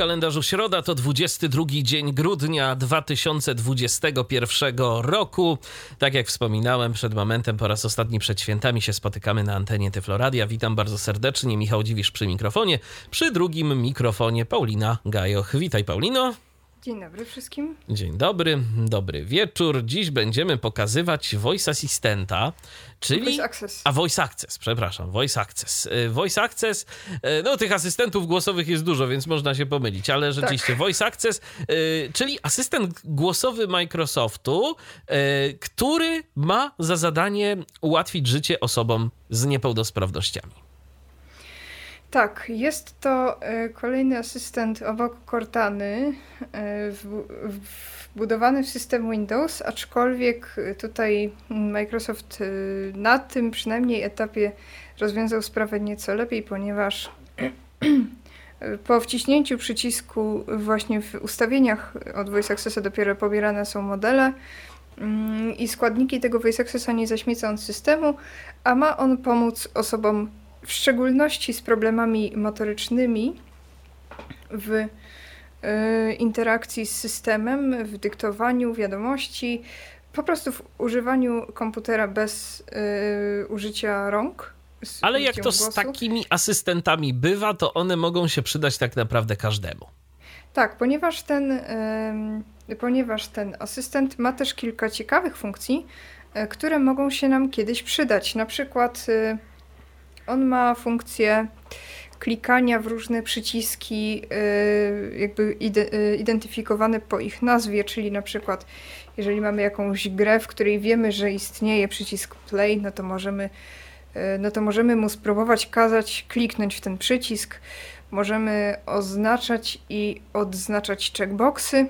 Kalendarzu środa to 22 dzień grudnia 2021 roku. Tak jak wspominałem przed momentem, po raz ostatni przed świętami się spotykamy na antenie Tyfloradia. Witam bardzo serdecznie. Michał Dziwisz przy mikrofonie. Przy drugim mikrofonie Paulina Gajoch. Witaj Paulino. Dzień dobry wszystkim. Dzień dobry, dobry wieczór. Dziś będziemy pokazywać Voice Assistenta, czyli... Voice Access. A Voice Access, przepraszam, Voice Access. Y, Voice Access, y, no tych asystentów głosowych jest dużo, więc można się pomylić, ale rzeczywiście Tak. Voice Access, y, czyli asystent głosowy Microsoftu, który ma za zadanie ułatwić życie osobom z niepełnosprawnościami. Tak, jest to e, kolejny asystent obok Cortany, e, wbudowany w system Windows, aczkolwiek tutaj Microsoft e, na tym przynajmniej etapie rozwiązał sprawę nieco lepiej, ponieważ po wciśnięciu przycisku właśnie w ustawieniach od Voice Accessa dopiero pobierane są modele mm, i składniki tego Voice Accessa nie zaśmiecą systemu, a ma on pomóc osobom w szczególności z problemami motorycznymi w y, interakcji z systemem, w dyktowaniu wiadomości, po prostu w używaniu komputera bez y, użycia rąk. z Ale jak to z głosu. takimi asystentami bywa, to one mogą się przydać tak naprawdę każdemu. Tak, ponieważ ten, em, ponieważ ten asystent ma też kilka ciekawych funkcji, e, które mogą się nam kiedyś przydać. Na przykład y, on ma funkcję klikania w różne przyciski, y, jakby y, identyfikowane po ich nazwie, czyli na przykład jeżeli mamy jakąś grę, w której wiemy, że istnieje przycisk play, no to możemy, y, no to możemy mu spróbować kazać kliknąć w ten przycisk. Możemy oznaczać i odznaczać checkboxy.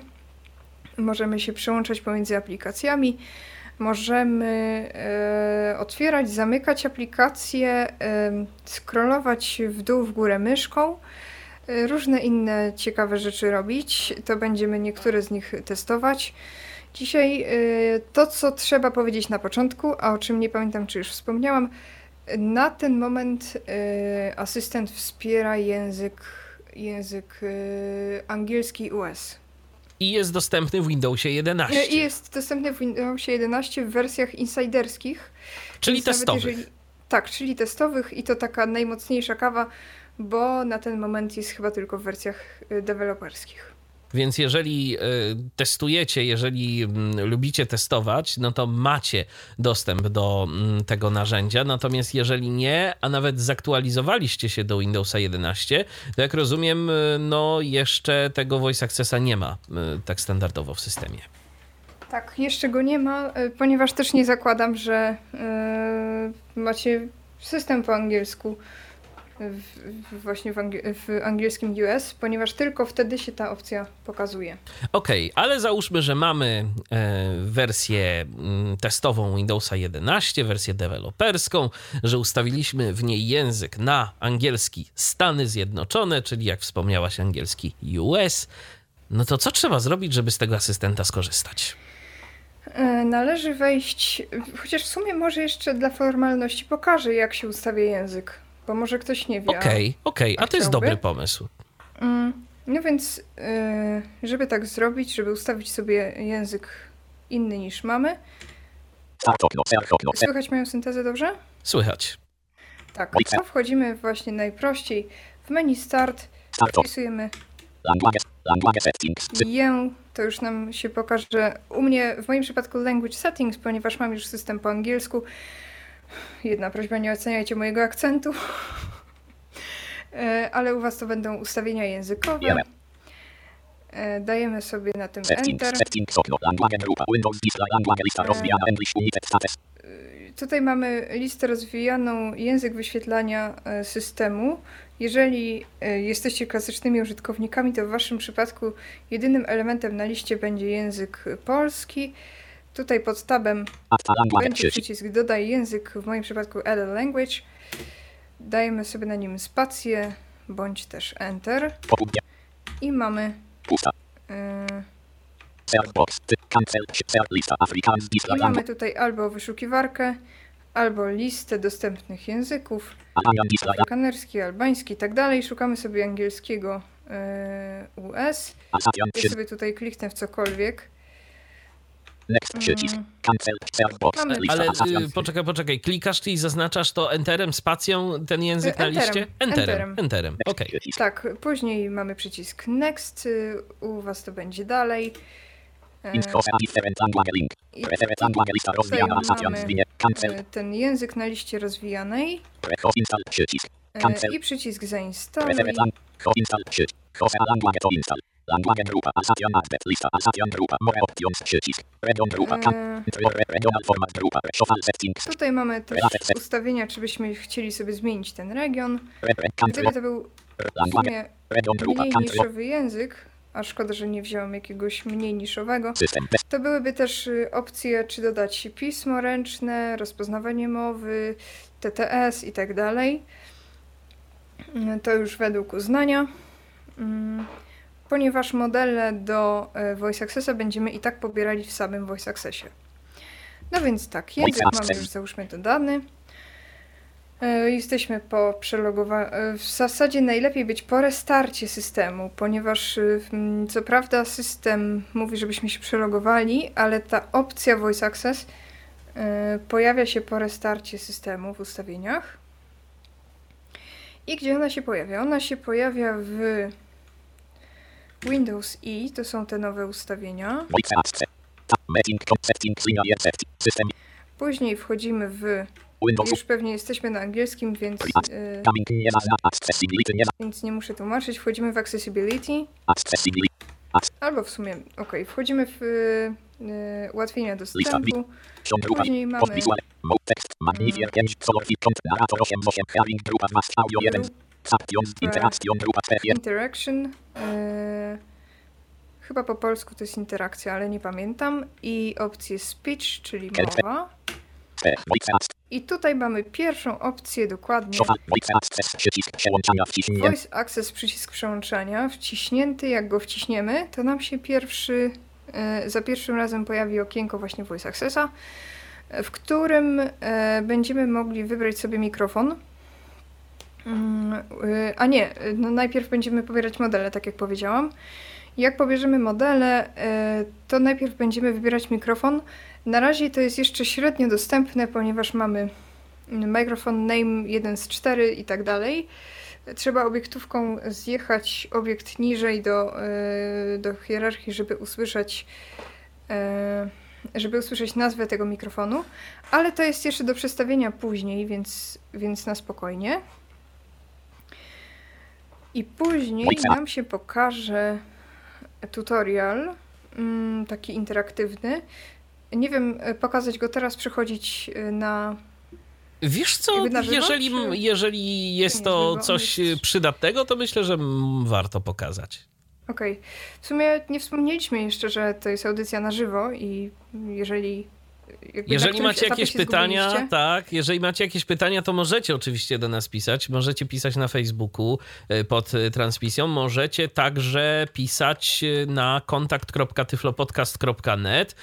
Możemy się przełączać pomiędzy aplikacjami. Możemy e, otwierać, zamykać aplikacje, e, scrollować w dół, w górę myszką. E, różne inne ciekawe rzeczy robić. To będziemy niektóre z nich testować. Dzisiaj to, co trzeba powiedzieć na początku, a o czym nie pamiętam, czy już wspomniałam, na ten moment asystent wspiera język, język angielski US. I jest dostępny w Windowsie 11. E, I jest dostępny w Windowsie 11 w wersjach insiderskich. Czyli testowych. jeżeli- Tak, czyli testowych i to taka najmocniejsza kawa, bo na ten moment jest chyba tylko w wersjach e, deweloperskich. Więc jeżeli y, testujecie, jeżeli mm, lubicie testować, no to macie dostęp do mm, tego narzędzia. Natomiast jeżeli nie, a nawet zaktualizowaliście się do Windowsa 11, to jak rozumiem, y, no jeszcze tego Voice Accessa nie ma y, tak standardowo w systemie. Tak, jeszcze go nie ma, e, ponieważ też nie zakładam, że e, macie system po angielsku w, w, właśnie w, w angielskim US, ponieważ tylko wtedy się ta opcja pokazuje. Okej, ale załóżmy, że mamy e, wersję mm, testową Windowsa 11, wersję deweloperską, że ustawiliśmy w niej język na angielski Stany Zjednoczone, czyli jak wspomniałaś, angielski US. No to co trzeba zrobić, żeby z tego asystenta skorzystać? E, Należy wejść, chociaż w sumie może jeszcze dla formalności pokażę, jak się ustawia język, bo może ktoś nie wie. Okej, okej, a a to jest dobry pomysł. Mm, No więc, e, żeby tak zrobić, żeby ustawić sobie język inny niż mamy. Słychać moją syntezę dobrze? Słychać. Tak. To wchodzimy właśnie najprościej w menu Start, wpisujemy ję, to już nam się pokaże. U mnie, w moim przypadku language settings, ponieważ mam już system po angielsku. Jedna prośba, nie oceniajcie mojego akcentu. E, Ale u Was to będą ustawienia językowe. E, Dajemy sobie na tym Enter. Tutaj mamy listę rozwijaną, język wyświetlania e, systemu. Jeżeli jesteście klasycznymi użytkownikami, to w Waszym przypadku jedynym elementem na liście będzie język polski. Tutaj pod tabem będzie przycisk. dodaj język, w moim przypadku add language. dajemy sobie na nim spację bądź też Enter i mamy Pusta. yy, i mamy tutaj albo wyszukiwarkę, albo listę dostępnych języków, Alanian display kanerski, albański i tak dalej. Szukamy sobie angielskiego yy, US. Ja sobie tutaj kliknę w cokolwiek. Next przycisk. Mm. Cancel. Search. Ale y, poczekaj, poczekaj. Klikasz i zaznaczasz to enterem, spacją, ten język na Enterem, liście? enterem. Enterem. Enterem. Okej. Przycisk. Tak, później mamy przycisk Next, y, u Was to będzie dalej. Info. Different language link. I Preferred language lista rozwijana. Asatian. mamy- ten język na liście rozwijanej. Przycisk. e, Cancel. i przycisk zainstaluj. Language grupa. Asatian lista. Asatian grupa. More options. Przycisk. Region grupa. Can. E, Regional format grupa. Shuffle settings. tutaj mamy też ustawienia, czy byśmy chcieli sobie zmienić ten region. Gdyby to był w sumie mniej niszowy język, a szkoda, że nie wziąłem jakiegoś mniej niszowego, to byłyby też y, opcje, czy dodać pismo ręczne, rozpoznawanie mowy, TTS i tak dalej. To już według uznania. Ponieważ modele do e, Voice Accessa będziemy i tak pobierali w samym Voice Accessie. No więc tak, język mamy już załóżmy dodany. E, Jesteśmy po przelogowaniu. W zasadzie najlepiej być po restarcie systemu, ponieważ co prawda system mówi, żebyśmy się przelogowali, ale ta opcja Voice Access e, pojawia się po restarcie systemu w ustawieniach. I gdzie ona się pojawia? Ona się pojawia w Windows E, to są te nowe ustawienia. System. Później wchodzimy w. Już pewnie jesteśmy na angielskim, więc, y, więc nie muszę tłumaczyć. Wchodzimy w Accessibility, albo w sumie, ok, wchodzimy w y, ułatwienia dostępu. Później mamy Post visual. Mode text. Magnifier 5. Color fit. Kąt. Narrator 8 8. Having grupa 2. Audio 1. Saptions. Interakcjon. Grupa 4. Interaction. y, chyba po polsku to jest interakcja, ale nie pamiętam. I opcję speech, czyli mowa. I tutaj mamy pierwszą opcję dokładnie. Voice access. Przycisk przełączania wciśnięty. Jak go wciśniemy, to nam się pierwszy, e, za pierwszym razem pojawi okienko właśnie Voice Accessa, e, w którym e, będziemy mogli wybrać sobie mikrofon. Mm, e, A nie, no najpierw będziemy pobierać modele, tak jak powiedziałam. Jak pobierzemy modele, e, to najpierw będziemy wybierać mikrofon. Na razie to jest jeszcze średnio dostępne, ponieważ mamy mikrofon name 1 z 4 i tak dalej. Trzeba obiektówką zjechać obiekt niżej do, e, do hierarchii, żeby usłyszeć, żeby usłyszeć nazwę tego mikrofonu, ale to jest jeszcze do przestawienia później, więc, więc na spokojnie. I później nam się pokaże tutorial, mm, taki interaktywny. Nie wiem, e, pokazać go teraz, przechodzić e, na Wiesz co, żywo, jeżeli, czy- jeżeli jest to żywo, coś jest- przydatnego, to myślę, że warto pokazać. Okej. W sumie nie wspomnieliśmy jeszcze, że to jest audycja na żywo i jeżeli. Jeżeli którymś macie jakieś pytania, zgubiliście- tak, jeżeli macie jakieś pytania, to możecie oczywiście do nas pisać. Możecie pisać na Facebooku y, pod y, transmisją. Możecie także pisać y, na kontakt.tyflopodcast.net.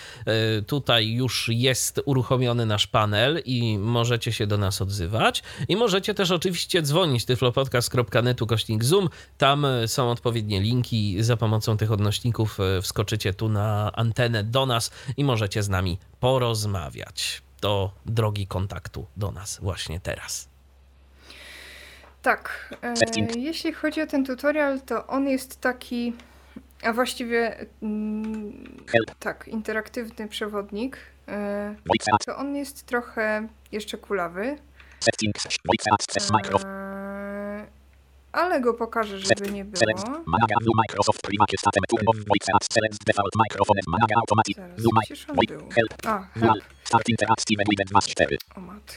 Tutaj już jest uruchomiony nasz panel i możecie się do nas odzywać. I możecie też oczywiście dzwonić tyflopodcast.net kośnik zoom. Tam są odpowiednie linki. Za pomocą tych odnośników wskoczycie tu na antenę do nas i możecie z nami porozmawiać. Do drogi kontaktu do nas właśnie teraz. Tak. E, jeśli chodzi o ten tutorial, to on jest taki. A właściwie. Mm, tak, interaktywny przewodnik. E, to on jest trochę jeszcze kulawy. E, ale go pokażę, żeby nie było. Zaraz, był? A, Dual help. Start Interactive Guide 2 z 4 O matko.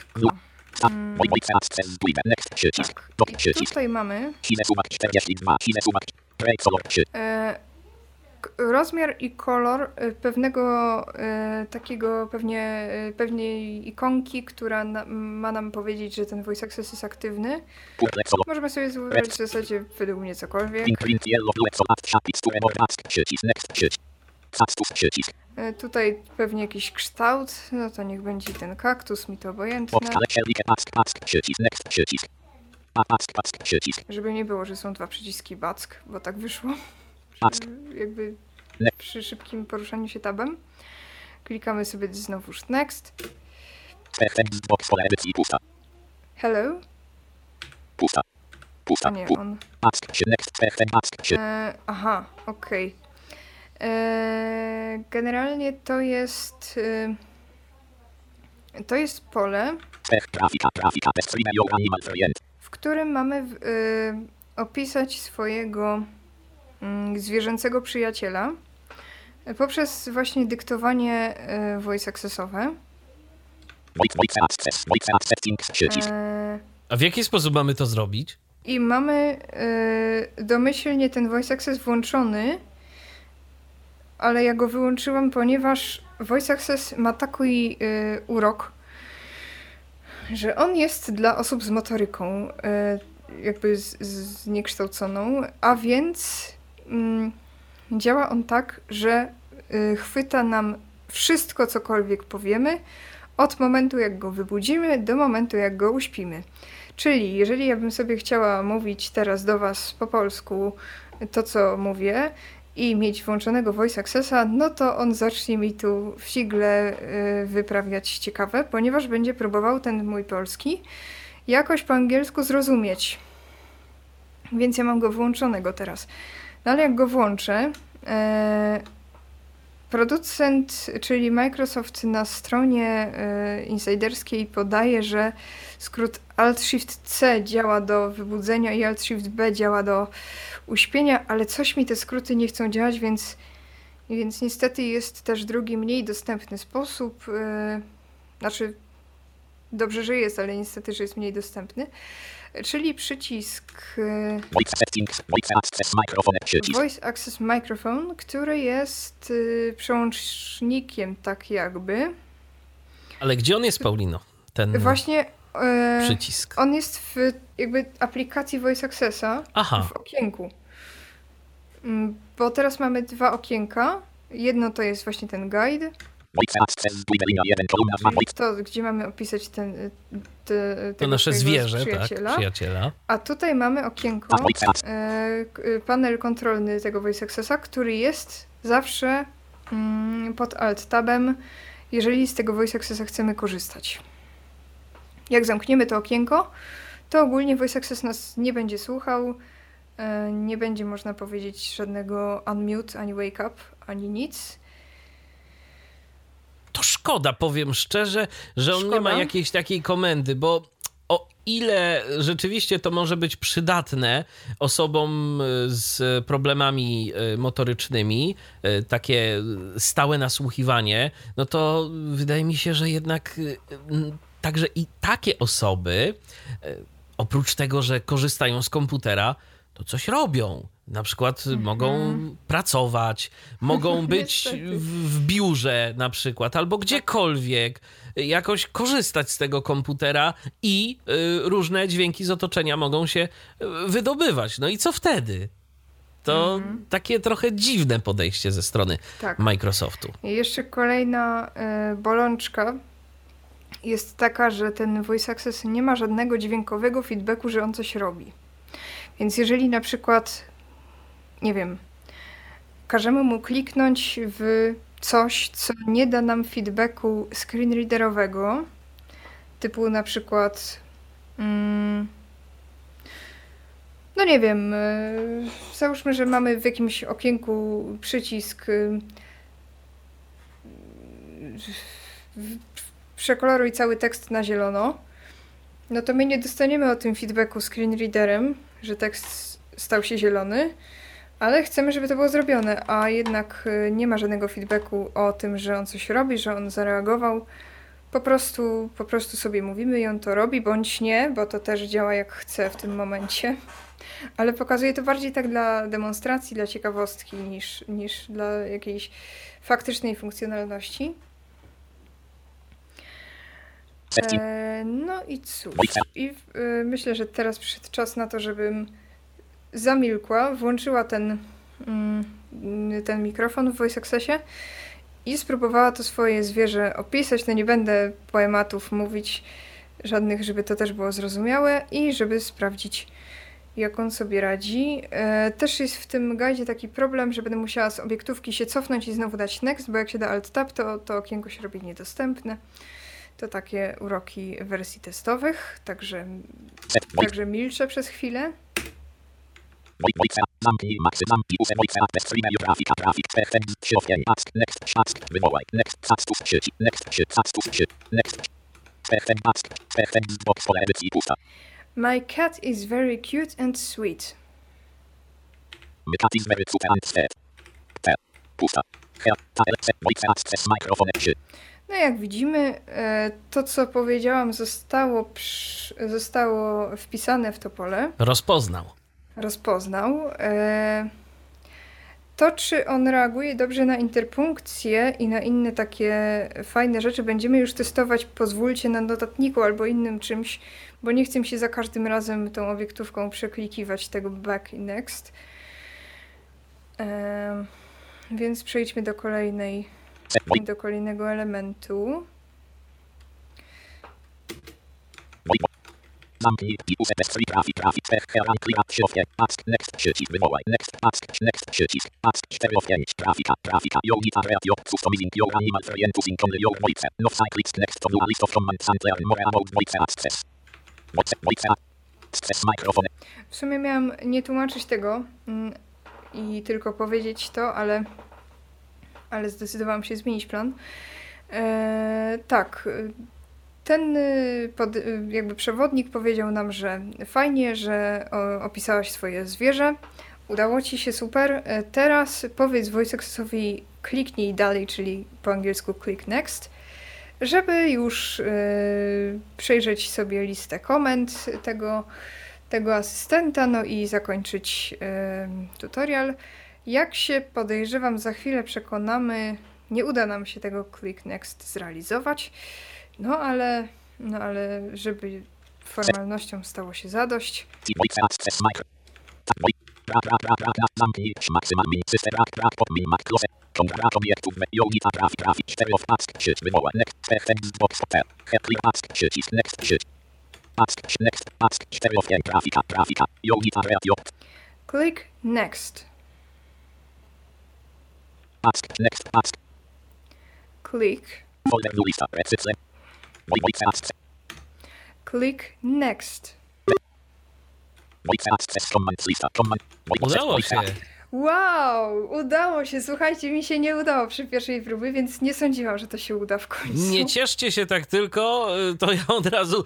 Tak. Top I przycisk tutaj mamy Hine Sumak 42 Hine Sumak Break Color 3 E, k- rozmiar i kolor y, pewnego y, takiego pewnie y, pewnej ikonki, która na, ma nam powiedzieć, że ten voice access jest aktywny. Możemy sobie wybrać w zasadzie według mnie cokolwiek. Tutaj pewnie jakiś kształt, no to niech będzie ten kaktus, mi to obojętne. Żeby nie było, że są dwa przyciski back, bo tak wyszło. Jakby przy szybkim poruszaniu się tabem. Klikamy sobie znowuż next. Hello? Pusta. Pusta. nie, on. Ask się next ask się. E, aha, okej. E, Generalnie to jest. e, To jest pole, animal friend. w którym mamy w, e, opisać swojego zwierzęcego przyjaciela poprzez właśnie dyktowanie e, voice accessowe. Voice access voice access. E, A w jaki sposób mamy to zrobić? I mamy e, domyślnie ten voice access włączony, ale ja go wyłączyłam, ponieważ voice access ma taki urok, że on jest dla osób z motoryką jakby z, z zniekształconą, a więc mm, działa on tak, że e, chwyta nam wszystko, cokolwiek powiemy, od momentu jak go wybudzimy do momentu jak go uśpimy. Czyli jeżeli ja bym sobie chciała mówić teraz do Was po polsku to, co mówię i mieć włączonego voice accessa, no to on zacznie mi tu w sigle y, wyprawiać ciekawe, ponieważ będzie próbował ten mój polski jakoś po angielsku zrozumieć. Więc ja mam go włączonego teraz. No ale jak go włączę, e, producent, czyli Microsoft na stronie e, insiderskiej podaje, że skrót Alt-Shift-C działa do wybudzenia i Alt-Shift-B działa do uśpienia, ale coś mi te skróty nie chcą działać, więc, więc niestety jest też drugi, mniej dostępny sposób. e, Znaczy, dobrze, że jest, ale niestety, że jest mniej dostępny. Czyli przycisk e, Voice settings voice access microphone przycisk. Voice Access Microphone, który jest y, przełącznikiem tak jakby. Ale gdzie on jest, Paulino? Ten Właśnie e, przycisk. on jest w jakby aplikacji Voice Accessa Aha, w okienku. Mm, Bo teraz mamy dwa okienka. Jedno to jest właśnie ten guide, Voice access długa linia 1 kolumna 2 voice. to gdzie mamy opisać ten, y, te, to nasze zwierzę, tak, przyjaciela. przyjaciela. A tutaj mamy okienko, e, y, panel kontrolny tego Voice Accessa, który jest zawsze mm, pod Alt-Tabem, jeżeli z tego Voice Accessa chcemy korzystać. Jak zamkniemy to okienko, to ogólnie Voice Access nas nie będzie słuchał, e, nie będzie można powiedzieć żadnego unmute, ani wake up, ani nic. To szkoda, powiem szczerze, że on nie ma Szkoda. jakiejś takiej komendy, bo o ile rzeczywiście to może być przydatne osobom y, z problemami y, motorycznymi, y, takie stałe nasłuchiwanie, no to wydaje mi się, że jednak także i takie osoby, oprócz tego, że korzystają z komputera, to coś robią. Na przykład mogą pracować, mogą być w, w biurze na przykład, albo gdziekolwiek, jakoś korzystać z tego komputera i y, różne dźwięki z otoczenia mogą się y, wydobywać. No i co wtedy? To takie trochę dziwne podejście ze strony Tak. Microsoftu. I jeszcze kolejna e, bolączka jest taka, że ten voice access nie ma żadnego dźwiękowego feedbacku, że on coś robi. Więc jeżeli na przykład, nie wiem, każemy mu kliknąć w coś, co nie da nam feedbacku screenreaderowego, typu na przykład mm, no nie wiem, e, załóżmy, że mamy w jakimś okienku przycisk y, przekoloruj cały tekst na zielono, no to my nie dostaniemy o tym feedbacku screenreaderem, że tekst stał się zielony, ale chcemy, żeby to było zrobione, a jednak y, nie ma żadnego feedbacku o tym, że on coś robi, że on zareagował, po prostu, po prostu sobie mówimy i on to robi, bądź nie, bo to też działa jak chce w tym momencie. Ale pokazuje to bardziej tak dla demonstracji, dla ciekawostki, niż, niż dla jakiejś faktycznej funkcjonalności. E, no i cóż. I e, myślę, że teraz przyszedł czas na to, żebym zamilkła, włączyła ten, mm, ten mikrofon w Voice Accessie i spróbowała to swoje zwierzę opisać. No nie będę poematów mówić żadnych, żeby to też było zrozumiałe i żeby sprawdzić, jak on sobie radzi. E, też jest w tym guidzie taki problem, że będę musiała z obiektówki się cofnąć i znowu dać next, bo jak się da alt tab, to to okienko się robi niedostępne. To takie uroki wersji testowych, także, także milczę przez chwilę. Zamknij maksy, zamknij use Wojca, bez streamer, grafika, grafik, effect, środkiem, ask, next, ask, wywołaj, next, status sieci, next, status sieci, next, effect, ask, effect, box pole edycji pusta. My cat is very cute and sweet. My cat is very cute and sweet. Pusta. Her, ta, Wojca, access, mikrofon, eksi. No jak widzimy, e, to co powiedziałam zostało, zostało wpisane w to pole. Rozpoznał. Rozpoznał. E, to, czy on reaguje dobrze na interpunkcję i na inne takie fajne rzeczy, będziemy już testować, pozwólcie, na notatniku albo innym czymś, bo nie chcę się za każdym razem tą obiektówką przeklikiwać tego back i next. E, więc przejdźmy do kolejnej do kolejnego elementu. Zamknij i use bez free trafik trafik tech heran kliat środkiem ask next przycisk wywołaj next ask next przycisk ask 4 of 5 trafika trafika your guitar reat your customizing your animal friend using only your voice no cyclics next to a list of commands and learn more about voice access voice voice access microphone W sumie miałam nie tłumaczyć tego mm, i tylko powiedzieć to, ale ale zdecydowałam się zmienić plan. E, tak, ten y, pod, y, jakby przewodnik powiedział nam, że fajnie, że opisałaś swoje zwierzę, udało ci się super. E, teraz powiedz VoiceAccessowi kliknij dalej, czyli po angielsku click next, żeby już y, przejrzeć sobie listę komend tego, tego asystenta, no i zakończyć y, tutorial. Jak się podejrzewam, za chwilę przekonamy, nie uda nam się tego Click Next zrealizować, no ale, no ale żeby formalnością stało się zadość. Kontrakt obiektów Jonita traf trafić. 4 of ask sieć wywoła next effect box hotel click ask przycisk next sieć. Ask next ask 4 of trafika trafika. Jonita reat Click next. Ask. Next. Ask. Click. Folder lista. Recycle. Voice access. Click next. Voice access command lista. Command. Udało się. Wow, udało się. Słuchajcie, mi się nie udało przy pierwszej próbie, więc nie sądziłam, że to się uda w końcu. Nie cieszcie się tak tylko, to ja od razu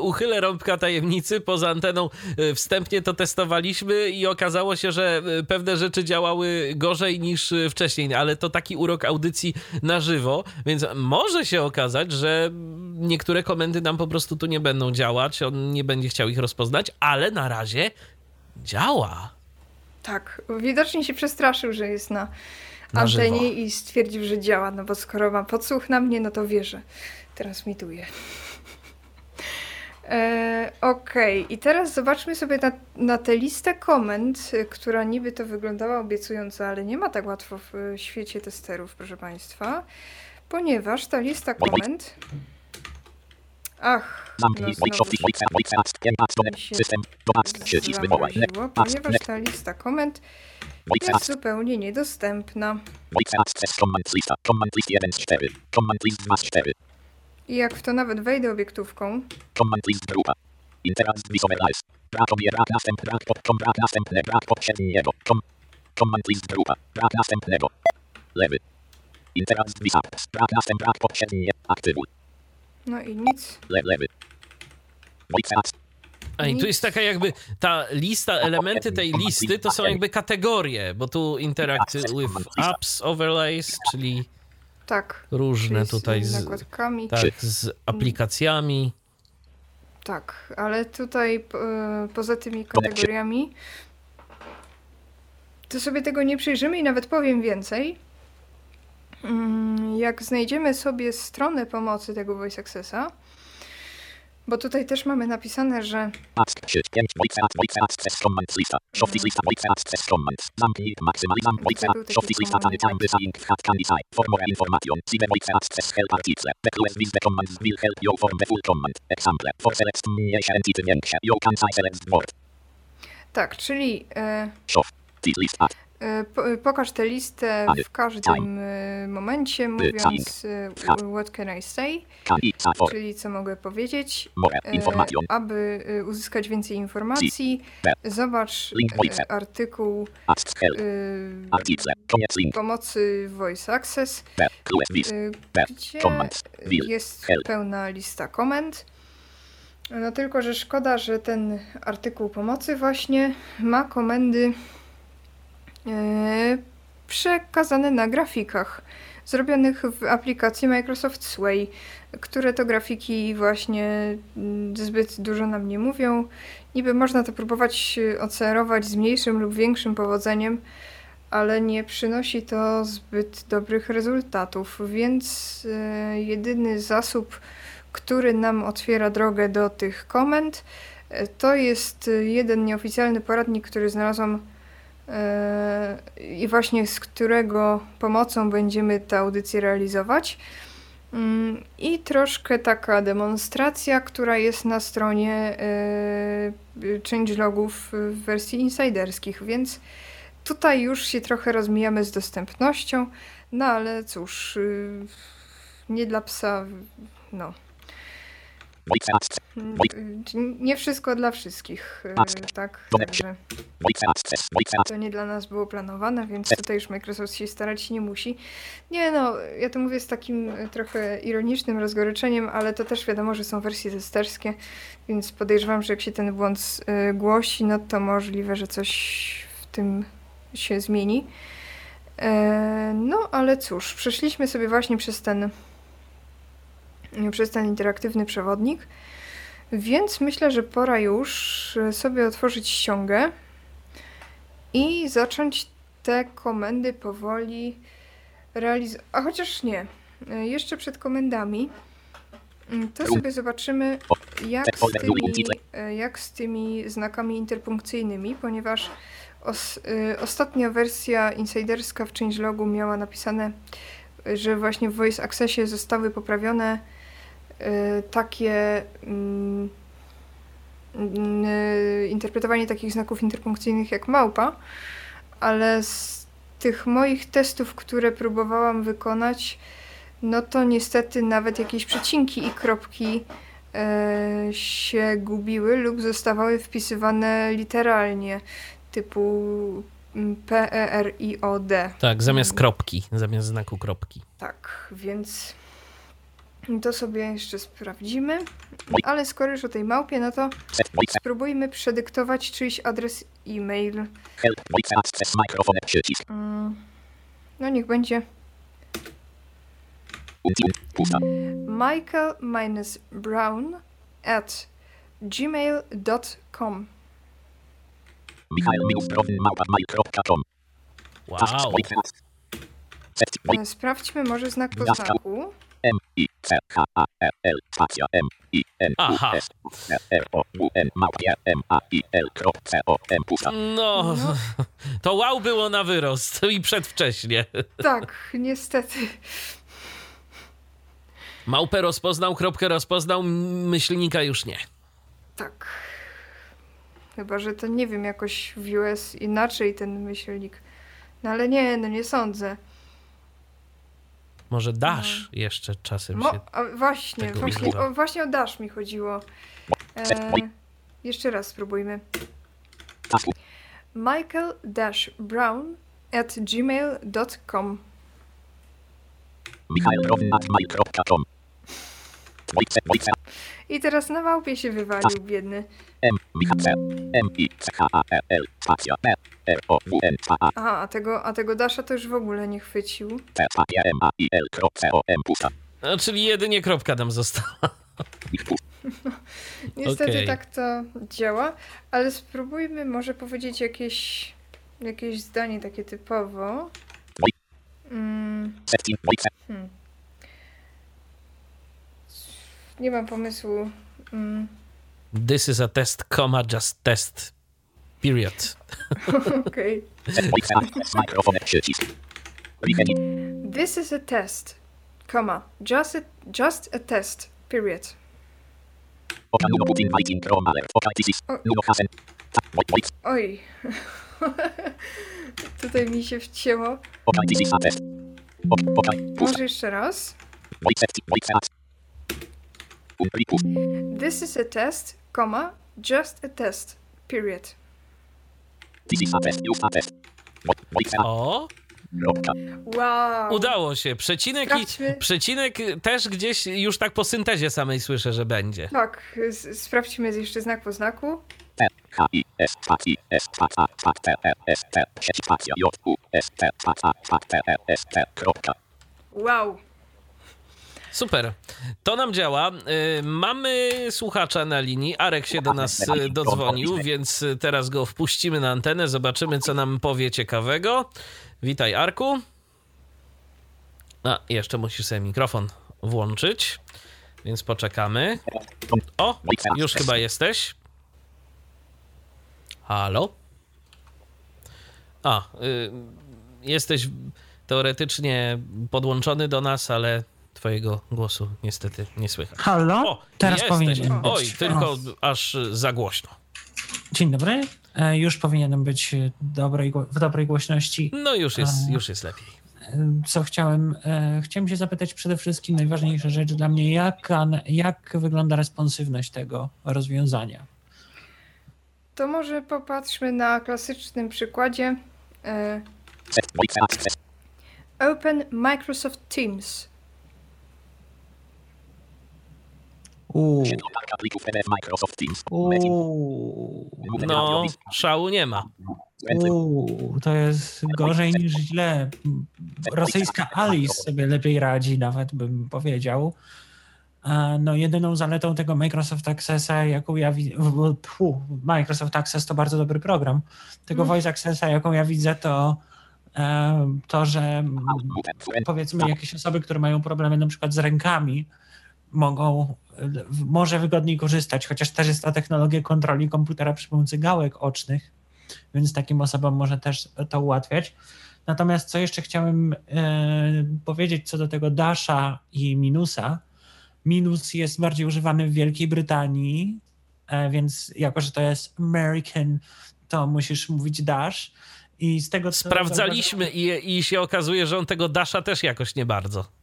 uchylę rąbka tajemnicy. Poza anteną e, wstępnie to testowaliśmy i okazało się, że pewne rzeczy działały gorzej niż wcześniej, ale to taki urok audycji na żywo, więc może się okazać, że niektóre komendy nam po prostu tu nie będą działać, on nie będzie chciał ich rozpoznać, ale na razie działa. Tak, widocznie się przestraszył, że jest na, na antenie żywo. i stwierdził, że działa, no bo skoro ma podsłuch na mnie, no to wie, że transmituje. E, Okej, okay. i teraz zobaczmy sobie na, na tę listę komend, która niby to wyglądała obiecująco, ale nie ma tak łatwo w świecie testerów, proszę Państwa, ponieważ ta lista komend Ach, no System Ponieważ ta lista komend jest zupełnie niedostępna. Voice Access Command Lista Command List 1 z 4 Command List 2 z 4 I jak w to nawet wejdę obiektówką? Command List grupa Interact with overlays Brak obie brak następ brak pod kom brak następne brak poprzedniego. Kom Command List grupa Brak następnego. Lewy. Interact with apps Brak następ brak poprzednie. Aktywuj no i nic. Lewy. A i tu jest taka jakby ta lista, elementy tej listy to są jakby kategorie, bo tu interact with apps, overlays, czyli Tak. różne czyli tutaj z, nakładkami. tak, z aplikacjami. Tak, ale tutaj poza tymi kategoriami to sobie tego nie przyjrzymy i nawet powiem więcej. Mm, Jak znajdziemy sobie stronę pomocy tego Voice Accessa, bo tutaj też mamy napisane, że Ask się 5 Voice Ads Voice Access Commands lista. Shoftis lista Voice Access Commands. Zamknij maksymalizam Voice Był Ads. taki Shoftis lista tany command, time design hat can design. For more information. See the Voice Access help article. The clues with the commands will help you form the full command. Example. For select mniejsze entity większe. You can say select word. tak, czyli e, E, po, pokaż tę listę w każdym e, momencie, mówiąc e, what can I say, czyli co mogę powiedzieć. E, aby e, uzyskać więcej informacji, zobacz e, artykuł e, link. pomocy Voice Access, e, B. gdzie jest pełna lista komend. No tylko, że szkoda, że ten artykuł pomocy właśnie ma komendy e, przekazane na grafikach zrobionych w aplikacji Microsoft Sway, które to grafiki właśnie mm, zbyt dużo nam nie mówią. Niby można to próbować e, ocerować z mniejszym lub większym powodzeniem, ale nie przynosi to zbyt dobrych rezultatów, więc e, jedyny zasób, który nam otwiera drogę do tych komend, e, to jest e, jeden nieoficjalny poradnik, który znalazłam e, i właśnie z którego pomocą będziemy tę audycję realizować. Mm, I troszkę taka demonstracja, która jest na stronie e, changelogów w wersji insiderskich, więc Tutaj już się trochę rozmijamy z dostępnością, no ale cóż, y, nie dla psa, no. Access. Y, Nie wszystko dla wszystkich, y, tak, Access. to nie dla nas było planowane, więc tutaj już Microsoft się starać nie musi. Nie no, ja to mówię z takim y, trochę ironicznym rozgoryczeniem, ale to też wiadomo, że są wersje testerskie, więc podejrzewam, że jak się ten błąd głosi, no to możliwe, że coś w tym się zmieni. E, No, ale cóż, przeszliśmy sobie właśnie przez ten przez ten interaktywny przewodnik, więc myślę, że pora już e, sobie otworzyć ściągę i zacząć te komendy powoli realizować. A chociaż nie, e, jeszcze przed komendami, mm, to sobie zobaczymy, jak z tymi, e, jak z tymi znakami interpunkcyjnymi, ponieważ os, ostatnia wersja insiderska w changelogu miała napisane, że właśnie w Voice Accessie zostały poprawione takie mm, y, interpretowanie takich znaków interpunkcyjnych jak małpa, ale z tych moich testów, które próbowałam wykonać, no to niestety nawet jakieś przecinki i kropki e, się gubiły lub zostawały wpisywane literalnie, typu mm, P, E, R, I, O, D. Tak, zamiast kropki, zamiast znaku kropki. Tak, więc to sobie jeszcze sprawdzimy. Ale skoro już o tej małpie, no to spróbujmy przedyktować czyjś adres e-mail. Mm, No niech będzie at gmail.com Michael minus Brown małpa mail.com. Tasks Wow. E, Sprawdźmy może znak po znaku. M I C H A R L spacja M I N U. S R R O U N małpa M A I L C O M pusta. No, to wow było na wyrost i przedwcześnie. Tak, niestety. Małpę rozpoznał, kropkę rozpoznał, myślnika już nie. Tak. Chyba, że to nie wiem, jakoś w US inaczej ten myślnik. No ale nie, no nie sądzę. Może dasz jeszcze czasem Mo- się. a właśnie, tego właśnie, o, właśnie o Dash mi chodziło. E, jeszcze raz spróbujmy. Michael-brown at gmail.com Michael Brown at mail.com. Voice Voice I teraz na małpie się wywalił, biedny. M M I C H A L spacja A Aha, a tego, a tego Dasha to już w ogóle nie chwycił. No, czyli jedynie kropka nam została. Niestety Okej. tak to działa, ale spróbujmy może powiedzieć jakieś, jakieś zdanie takie typowo. Mm, Setting voice. nie mam pomysłu. Mm, This is a test, comma, just test. Period. Okej. Recording. This is a test, comma, just a, just a test, period. O. Oj. Tutaj mi się wcięło. Może jeszcze raz. This is a test, comma, just a test, period. This is a test. Use a test. Vo- Voice. A. O. Wow. udało się. Przecinek, i, przecinek też gdzieś już tak po syntezie samej słyszę, że będzie. Tak, s- sprawdźmy jeszcze znak po znaku. Wow. Super. To nam działa. Y, Mamy słuchacza na linii. Arek się do nas y, dodzwonił, więc y, teraz go wpuścimy na antenę. Zobaczymy, co nam powie ciekawego. Witaj, Arku. A, jeszcze musisz sobie mikrofon włączyć, więc poczekamy. O, już chyba jesteś. Halo? A, y, jesteś teoretycznie podłączony do nas, ale twojego głosu niestety nie słychać. Halo? O, Teraz powinienem być. Oj, tylko O, aż za głośno. dzień dobry. E, Już powinienem być e, dobrej, w dobrej głośności. No już jest, A. już jest lepiej. E, Co chciałem? e, Chciałem się zapytać przede wszystkim najważniejsza rzecz dla mnie, jak, jak wygląda responsywność tego rozwiązania? To może popatrzmy na klasycznym przykładzie. E. Access. Open Microsoft Teams. Uuu, uuu, No, szału nie ma. Uuu, to jest gorzej niż źle. Rosyjska Alice sobie lepiej radzi, nawet bym powiedział. A No, jedyną zaletą tego Microsoft Accessa, jaką ja widzę, Microsoft Access to bardzo dobry program. Tego Mm. Voice Accessa, jaką ja widzę, to e, to, że powiedzmy jakieś osoby, które mają problemy na przykład z rękami, mogą może wygodniej korzystać, chociaż też jest ta technologia kontroli komputera przy pomocy gałek ocznych, więc takim osobom może też to ułatwiać. Natomiast co jeszcze chciałem e, powiedzieć co do tego Dasha i Minusa. Minus jest bardziej używany w Wielkiej Brytanii, e, więc jako, że to jest American, to musisz mówić Dash. I z tego co Sprawdzaliśmy i, i się okazuje, że on tego Dasha też jakoś nie bardzo.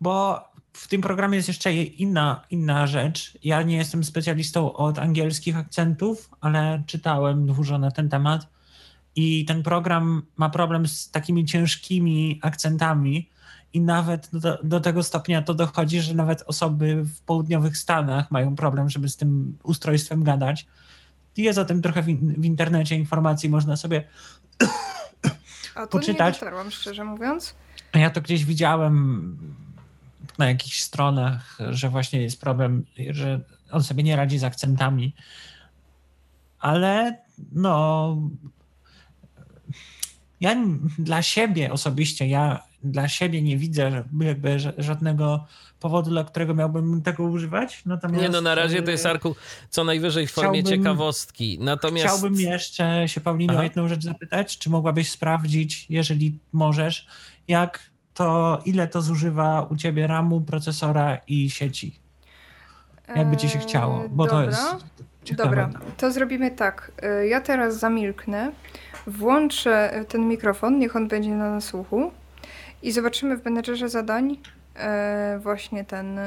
Bo w tym programie jest jeszcze inna, inna rzecz. Ja nie jestem specjalistą od angielskich akcentów, ale czytałem dużo na ten temat. I ten program ma problem z takimi ciężkimi akcentami. I nawet do, do tego stopnia to dochodzi, że nawet osoby w południowych Stanach mają problem, żeby z tym ustrojstwem gadać. Jest o tym trochę w, in- w internecie informacji, można sobie to Poczytać. nie dotarłam, szczerze mówiąc. Ja to gdzieś widziałem na jakichś stronach, że właśnie jest problem, że on sobie nie radzi z akcentami. Ale no. Ja dla siebie osobiście, ja dla siebie nie widzę jakby ża- żadnego powodu, dla którego miałbym tego używać. Natomiast Nie no, na razie to jest e, Arku co najwyżej w formie ciekawostki. Natomiast Chciałbym jeszcze się Paulino o jedną rzecz zapytać. Czy mogłabyś sprawdzić, jeżeli możesz, jak to, ile to zużywa u ciebie RAMu, procesora i sieci? Jakby ci się Eee, chciało, bo dobra. to jest ciekawe. Dobra, to zrobimy tak. E, Ja teraz zamilknę, włączę e, ten mikrofon, niech on będzie na nasłuchu i zobaczymy w menedżerze zadań e, właśnie ten.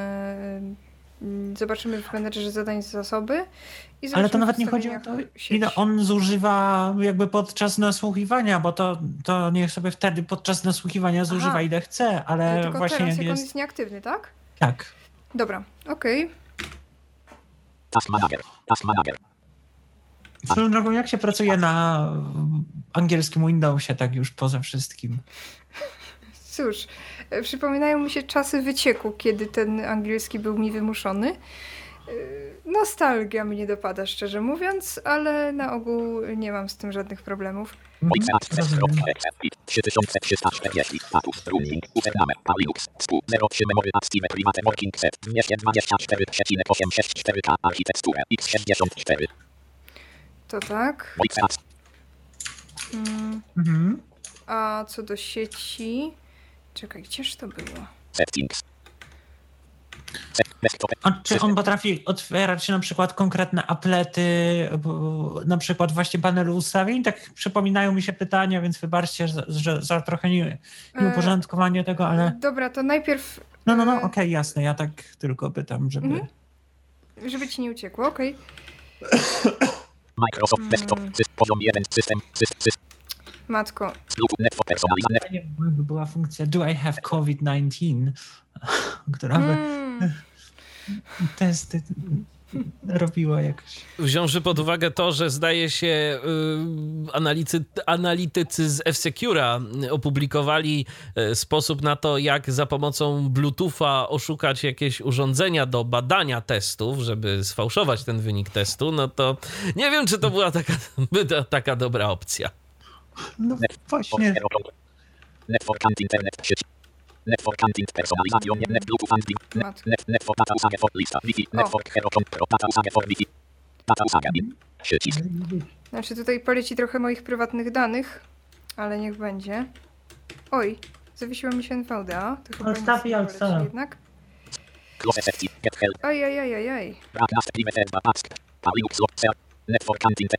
Mm, Zobaczymy w menedżerze zadań zasoby. I Ale to nawet nie chodzi o to, ile on zużywa jakby podczas nasłuchiwania, bo to, to niech sobie wtedy podczas nasłuchiwania zużywa Aha. ile chce, ale Tylko właśnie teraz, jak jak on jest... jest nieaktywny, tak? Tak. Dobra, okej. Task Manager. Task Manager. Swoją drogą, jak się pracuje na angielskim Windowsie, tak już poza wszystkim. Cóż, przypominają mi się czasy wycieku, kiedy ten angielski był mi wymuszony. E, Nostalgia mnie dopada, szczerze mówiąc, ale na ogół nie mam z tym żadnych problemów. Ojca access. Rozumiem. Excel. 3340. Status. Running. Username. Palix. Spu. 07 memory active private working set. 224,864k. Architekturę. x64. To tak. Mm, Mhm. a co do sieci... Czekaj, gdzież to było? Settings. Set. Desktop. A czy on potrafi otwierać na przykład konkretne aplety, na przykład właśnie panelu ustawień? Tak przypominają mi się pytania, więc wybaczcie za, że, za trochę nie, nieuporządkowanie tego, ale Dobra, to najpierw, no, no, no, e, okej, jasne, ja tak tylko pytam, żeby... Mhm. żeby ci nie uciekło, okej. Microsoft Desktop. Mm. Sys- Poziom 1. System. Sys. Sys. Matko. Fajnie by była funkcja Do I have COVID-19, która by mm, testy robiła jakoś. Wziąwszy pod uwagę to, że zdaje się y, analitycy, analitycy z F-Secura opublikowali y, sposób na to, jak za pomocą Bluetootha oszukać jakieś urządzenia do badania testów, żeby sfałszować ten wynik testu, no to nie wiem, czy to była taka, taka dobra opcja. No właśnie, Network internet sieć. Network and personalizacja. Net Bluetooth and Net. Net. Network data usage for lista. Wi-Fi. Network hero. Pro. Data usage for Wi-Fi. Data usage. bin. Przycisk. Znaczy tutaj poleci trochę moich prywatnych danych, ale niech będzie. Oj, zawiesiła mi się NVDA. To chyba Odstaw nic i nie odstaw. poleci jednak. Close settings. Get help. Oj, oj, oj, oj, oj. Brak nas private ask.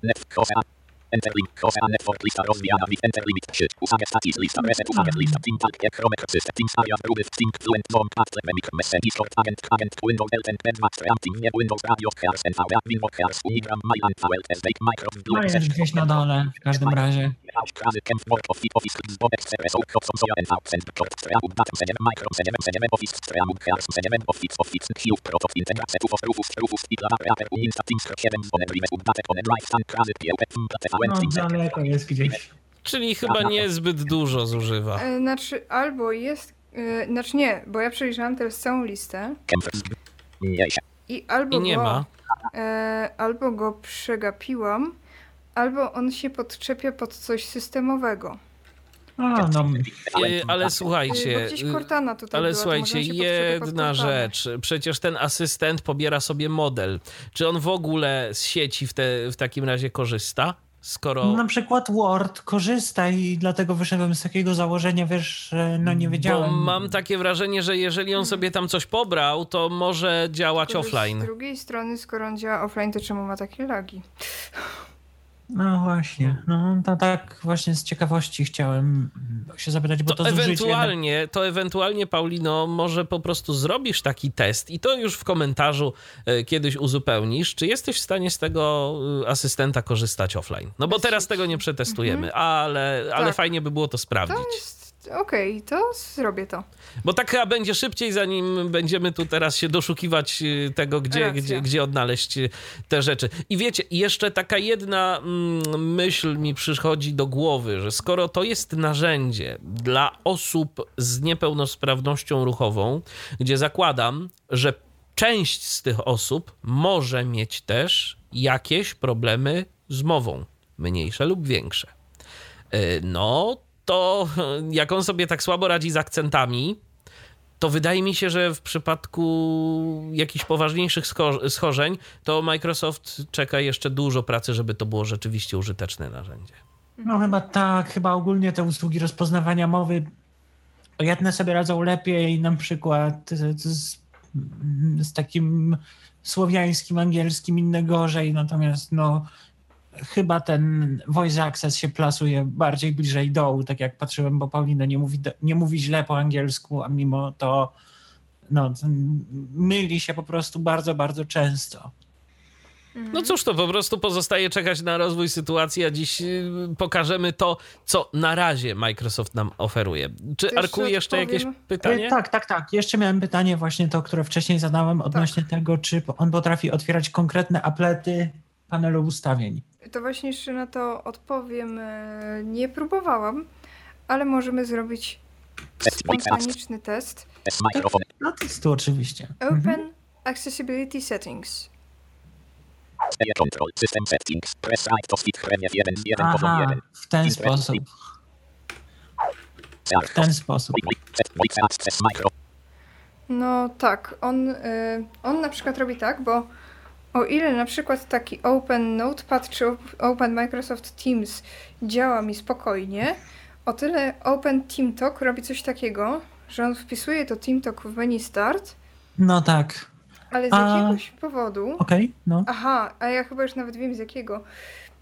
Network. Close a. Enter link. Close a. Network lista rozwijana. With enter limit. Usage status lista. Reset usage lista. Team. Jak chromek system. Teams area. Gruby. Sync. Fluent. Zone. Pastle. Mimik. Message. Short. Agent. Agent. Windows. Elten. Pen. Max. Nie. Windows. Radio. Hears. NVA. Windows. Hears. Unigram. Myland. VL. Estate. Microsoft. no jest gdzieś na dole w każdym razie. Krazy Kemp Word Office Office Zbobek CRS Hobson Soja NV Cent Kort Streamut Datum Seniem Micro Seniem Seniem Office Streamut Hears Seniem Office Office Hiów Protof Integracja Tufos Rufus Rufus i Lava Reaper Uninsta Teams 7 Zbonem Rimes Updatek On Drive Stan Krazy Piełek TVN No daleko jest gdzieś. Czyli chyba niezbyt dużo zużywa. E, Znaczy, albo jest. e, Znaczy nie, bo ja przejrzałam teraz całą listę i albo I nie go, ma. E, albo go przegapiłam, albo on się podczepia pod coś systemowego. A, no, Ale E, słuchajcie, y, Ale była, słuchajcie, jedna rzecz. Przecież ten asystent pobiera sobie model. Czy on w ogóle z sieci w, te, w takim razie korzysta? Skoro. na przykład Word korzysta i dlatego wyszedłem z takiego założenia, wiesz, że no nie Bo wiedziałem. mam takie wrażenie, że jeżeli on sobie tam coś pobrał, to może działać że offline. Z drugiej strony, skoro on działa offline, to czemu ma takie lagi? No właśnie, no to tak właśnie z ciekawości chciałem się zapytać, bo to, To ewentualnie, to ewentualnie, Paulino, może po prostu zrobisz taki test i to już w komentarzu e, kiedyś uzupełnisz, czy jesteś w stanie z tego e, asystenta korzystać offline. No bo teraz tego nie przetestujemy, ale, ale Tak. fajnie by było to sprawdzić. To jest... Okej, to zrobię to. Bo tak chyba będzie szybciej, zanim będziemy tu teraz się doszukiwać y, tego, gdzie, Racja. gdzie, gdzie odnaleźć y, te rzeczy. I wiecie, jeszcze taka jedna mm, myśl mi przychodzi do głowy, że skoro to jest narzędzie dla osób z niepełnosprawnością ruchową, gdzie zakładam, że część z tych osób może mieć też jakieś problemy z mową, mniejsze lub większe. Y, No, to jak on sobie tak słabo radzi z akcentami, to wydaje mi się, że w przypadku jakichś poważniejszych scho- schorzeń, to Microsoft czeka jeszcze dużo pracy, żeby to było rzeczywiście użyteczne narzędzie. No chyba tak, chyba ogólnie te usługi rozpoznawania mowy jedne sobie radzą lepiej, na przykład z, z takim słowiańskim, angielskim, inne gorzej, natomiast no chyba ten voice access się plasuje bardziej bliżej dołu, tak jak patrzyłem, bo Paulina nie mówi, nie mówi źle po angielsku, a mimo to no, myli się po prostu bardzo, bardzo często. No cóż, to po prostu pozostaje czekać na rozwój sytuacji, a dziś y, pokażemy to, co na razie Microsoft nam oferuje. Czy jeszcze Arku jeszcze jakieś odpowiem. pytanie? E, Tak, tak, tak. Jeszcze miałem pytanie właśnie to, które wcześniej zadałem odnośnie tego, czy on potrafi otwierać konkretne aplety panelu ustawień. To właśnie jeszcze na to odpowiem. e, Nie próbowałam, ale możemy zrobić Test spontaniczny test. No testu oczywiście. Mhm. Open Accessibility Settings. Speje control. System settings. Press right to speak premiew 1 z 1 poziom Aha, 1. w ten sposób. W ten sposób. Test. No tak, on, y, on na przykład robi tak, bo o ile na przykład taki Open Notepad czy op- Open Microsoft Teams działa mi spokojnie, o tyle Open Team Talk robi coś takiego, że on wpisuje to Team Talk w menu Start, No tak. ale z A- jakiegoś powodu. Okej, no. Aha, a ja chyba już nawet wiem z jakiego.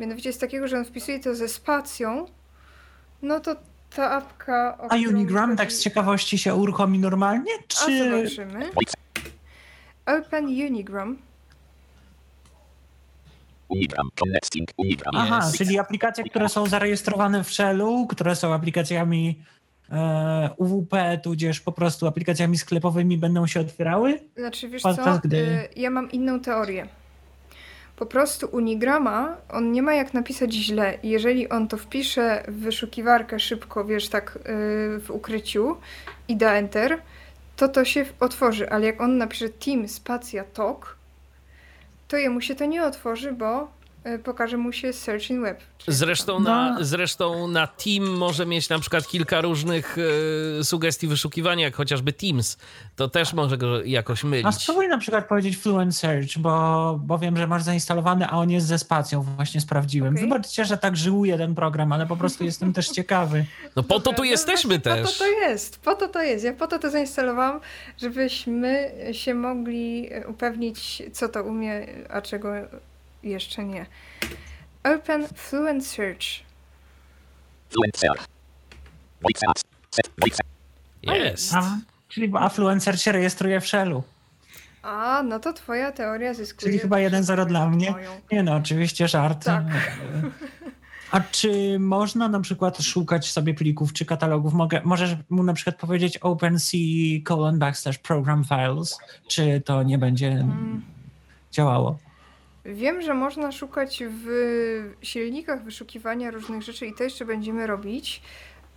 Mianowicie z takiego, że on wpisuje to ze spacją, no to ta apka. A Unigram tak z ciekawości się uruchomi normalnie, A czy... zobaczymy. Voice. Open Unigram. Unigram. Connecting. Unigram. Aha, Jest. czyli aplikacje, które są zarejestrowane w Shellu, które są aplikacjami e, UWP, tudzież po prostu aplikacjami sklepowymi będą się otwierały? Znaczy, wiesz Podczas co, gdy- y, ja mam inną teorię. Po prostu Unigrama, on nie ma jak napisać źle. Jeżeli on to wpisze w wyszukiwarkę szybko, wiesz, tak y, w ukryciu i da Enter, to to się otworzy. Ale jak on napisze Team spacja talk, to jemu się to nie otworzy, bo pokaże mu się Search in Web. Zresztą, No. na, zresztą na Team może mieć na przykład kilka różnych e, sugestii wyszukiwania, jak chociażby Teams. To też może go jakoś A mylić. spróbuj na przykład powiedzieć Fluent Search, bo, bo wiem, że masz zainstalowany, a on jest ze spacją, właśnie sprawdziłem. Okej. Wybaczcie, że tak żyłuje ten program, ale po prostu jestem też ciekawy. No po to Dobra, tu no jesteśmy właśnie też. Po to to jest, po to to jest. Ja po to to zainstalowałam, żebyśmy się mogli e, upewnić, co to umie, a czego jeszcze nie. Open Fluent Search. Fluent search. Voice apps. Set voice. Jest. A, czyli a Fluent Search się rejestruje w Shellu. A, no to twoja teoria zyskuje. Czyli chyba 1-0 dla mnie. moją. Nie no, oczywiście żart. Tak. A czy można na przykład szukać sobie plików czy katalogów? Mogę, możesz mu na przykład powiedzieć OpenC colon backslash program files, czy to nie będzie Mm. działało? Wiem, że można szukać w silnikach wyszukiwania różnych rzeczy i to jeszcze będziemy robić,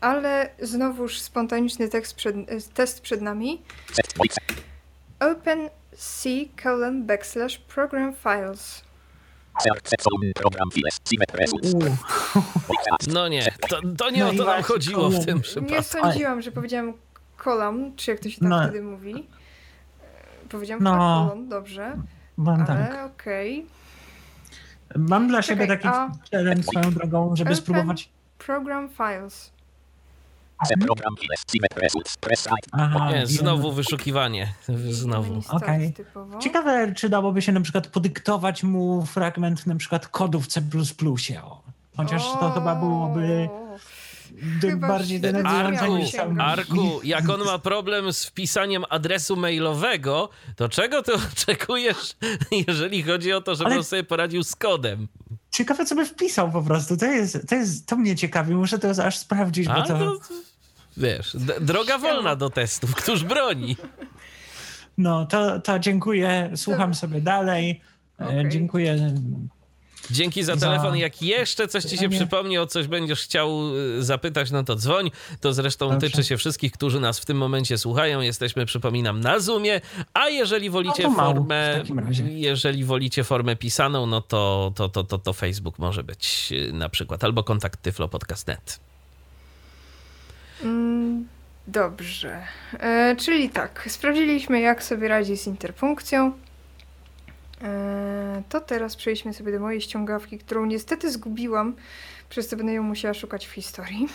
ale znowuż spontaniczny tekst przed, test przed nami. Open C colon backslash program files. No nie, to, to nie No o to nam chodziło w tym Nie przypadku. sądziłam, że powiedziałam column, czy jak to się tak No. wtedy mówi. Powiedziałam No. no. colon, dobrze, mam ale tak. okej. Mam dla siebie taki a- challenge swoją drogą, żeby Open- spróbować. Program files. Aha, Nie, znowu wyszukiwanie. Znowu. Typowo. Ciekawe, czy dałoby się na przykład podyktować mu fragment na przykład kodu w C++. O. Chociaż to chyba byłoby Chyba bardziej Arku, Arku, jak on ma problem z wpisaniem adresu mailowego, to czego ty oczekujesz, jeżeli chodzi o to, żeby Ale- on sobie poradził z kodem? Ciekawe, co by wpisał po prostu. To jest, to jest, to mnie ciekawi. Muszę to aż sprawdzić, bo A, to, to, wiesz, d- droga wolna do testów, któż broni? no, to, to dziękuję. Słucham sobie dalej. E, Okej. Dziękuję. Dzięki za telefon. Jak jeszcze coś ci się przypomni, o coś będziesz chciał y, zapytać, no to dzwoń. To zresztą Dobrze. tyczy się wszystkich, którzy nas w tym momencie słuchają. Jesteśmy, przypominam, na Zoomie. A jeżeli wolicie No to mało formę, jeżeli wolicie formę pisaną, no to, to, to, to, to Facebook może być y, na przykład, albo kontakt tyflopodcast.net. Mm, Dobrze. E, czyli tak, sprawdziliśmy, jak sobie radzi z interpunkcją. E, to teraz przejdźmy sobie do mojej ściągawki, którą niestety zgubiłam, przez co będę ją musiała szukać w historii.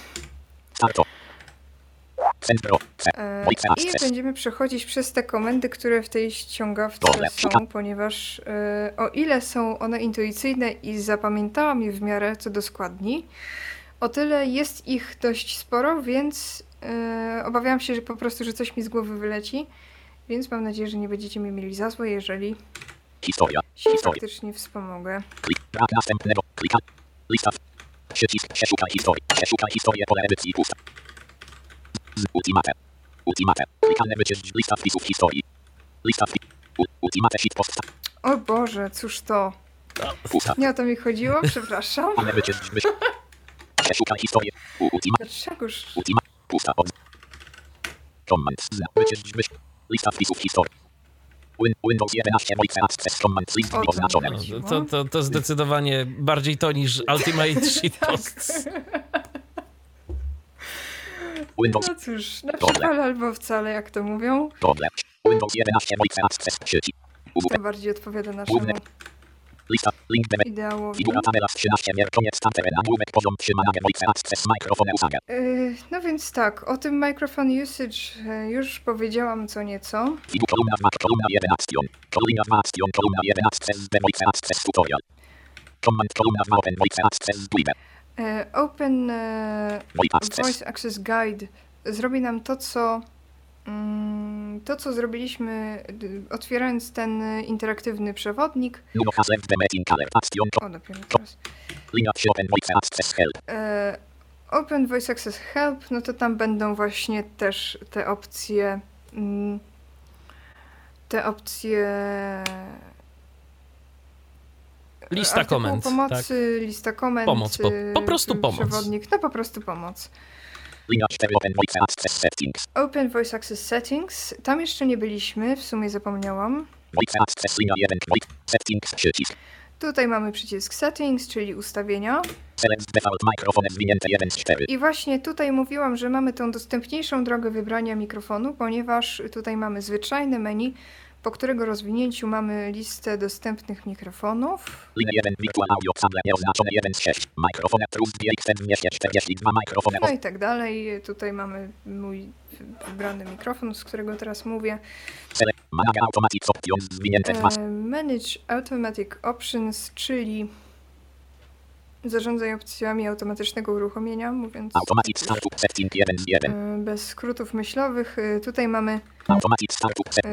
E, I będziemy przechodzić przez te komendy, które w tej ściągawce są, ponieważ e, o ile są one intuicyjne i zapamiętałam je w miarę co do składni, o tyle jest ich dość sporo, więc obawiam się, że po prostu, że coś mi z głowy wyleci, więc mam nadzieję, że nie będziecie mi mieli za złe, jeżeli Historia. się Historia. faktycznie wspomogę. Klik. Brak następnego. Klika. Lista. Przycisk. Przeszukaj historię. Przeszukaj historię pole edycji pusta. Z ultimate. Ultimate. Klikane wyciąć lista wpisów historii. Lista wpisów. Ultimate sheet post. O Boże, cóż to? Pusta. Nie o to mi chodziło, przepraszam. Ale wycisz, wyś. Przeszukaj historię. U- Ultima. Dlaczegoż? Ultima. Pusta. Od. Wyś. Lista wpisów historii. Win, Windows 11 Voice Access Command List oznaczone. No, to, to, to zdecydowanie bardziej to niż Ultimate Shitposts. Windows. No cóż, na Dobra. przykład albo wcale, jak to mówią. Problem. Windows 11 Voice Access sieci. To bardziej odpowiada naszemu. Lista. Link DB. ideałowi. Figura tabela 13 mier. Koniec tamteren. Nagłówek poziom trzymania Voice Access Microphone usaga. Yy, No więc tak, o tym microphone usage e, już powiedziałam co nieco. Figu kolumna 2. Kolumna 1 action. Kolumna 2 action. Kolumna 1 access. The Voice Access tutorial. Command kolumna 2 Open Voice Access Guide. E, Open e, Voice Access. Guide zrobi nam to, co to, co zrobiliśmy otwierając ten e, interaktywny przewodnik. Action. O, dopiero teraz. Linia przy Open Voice Access Help. E, Open Voice Access Help, no to tam będą właśnie też te opcje. mm, Te opcje. Lista artykułu komend, Pomocy, lista komend. Pomoc, po- po prostu pomoc. Przewodnik, no po prostu pomoc. Linia 4 Open Voice Access Settings. Open Voice Access Settings. Tam jeszcze nie byliśmy, w sumie zapomniałam. Voice Access linia 1 Voice Settings przycisk. Tutaj mamy przycisk Settings, czyli ustawienia. Select default microphone zwinięte 1 z 4. I właśnie tutaj mówiłam, że mamy tą dostępniejszą drogę wybrania mikrofonu, ponieważ tutaj mamy zwyczajne menu, po którego rozwinięciu mamy listę dostępnych mikrofonów. Linia 1 Virtual Audio Sable nieoznaczone 1 z 6. Mikrofon Trust DXT w mieście 42 mikrofony No i tak dalej. Tutaj mamy mój wybrany mikrofon, z którego teraz mówię. Manage Automatic Options zwinięte 2 E, Manage Automatic Options, czyli zarządzaj opcjami automatycznego uruchomienia, mówiąc Automatic Startup Setting 1 z 1. e, bez skrótów myślowych. E, Tutaj mamy Automatic Startup Set.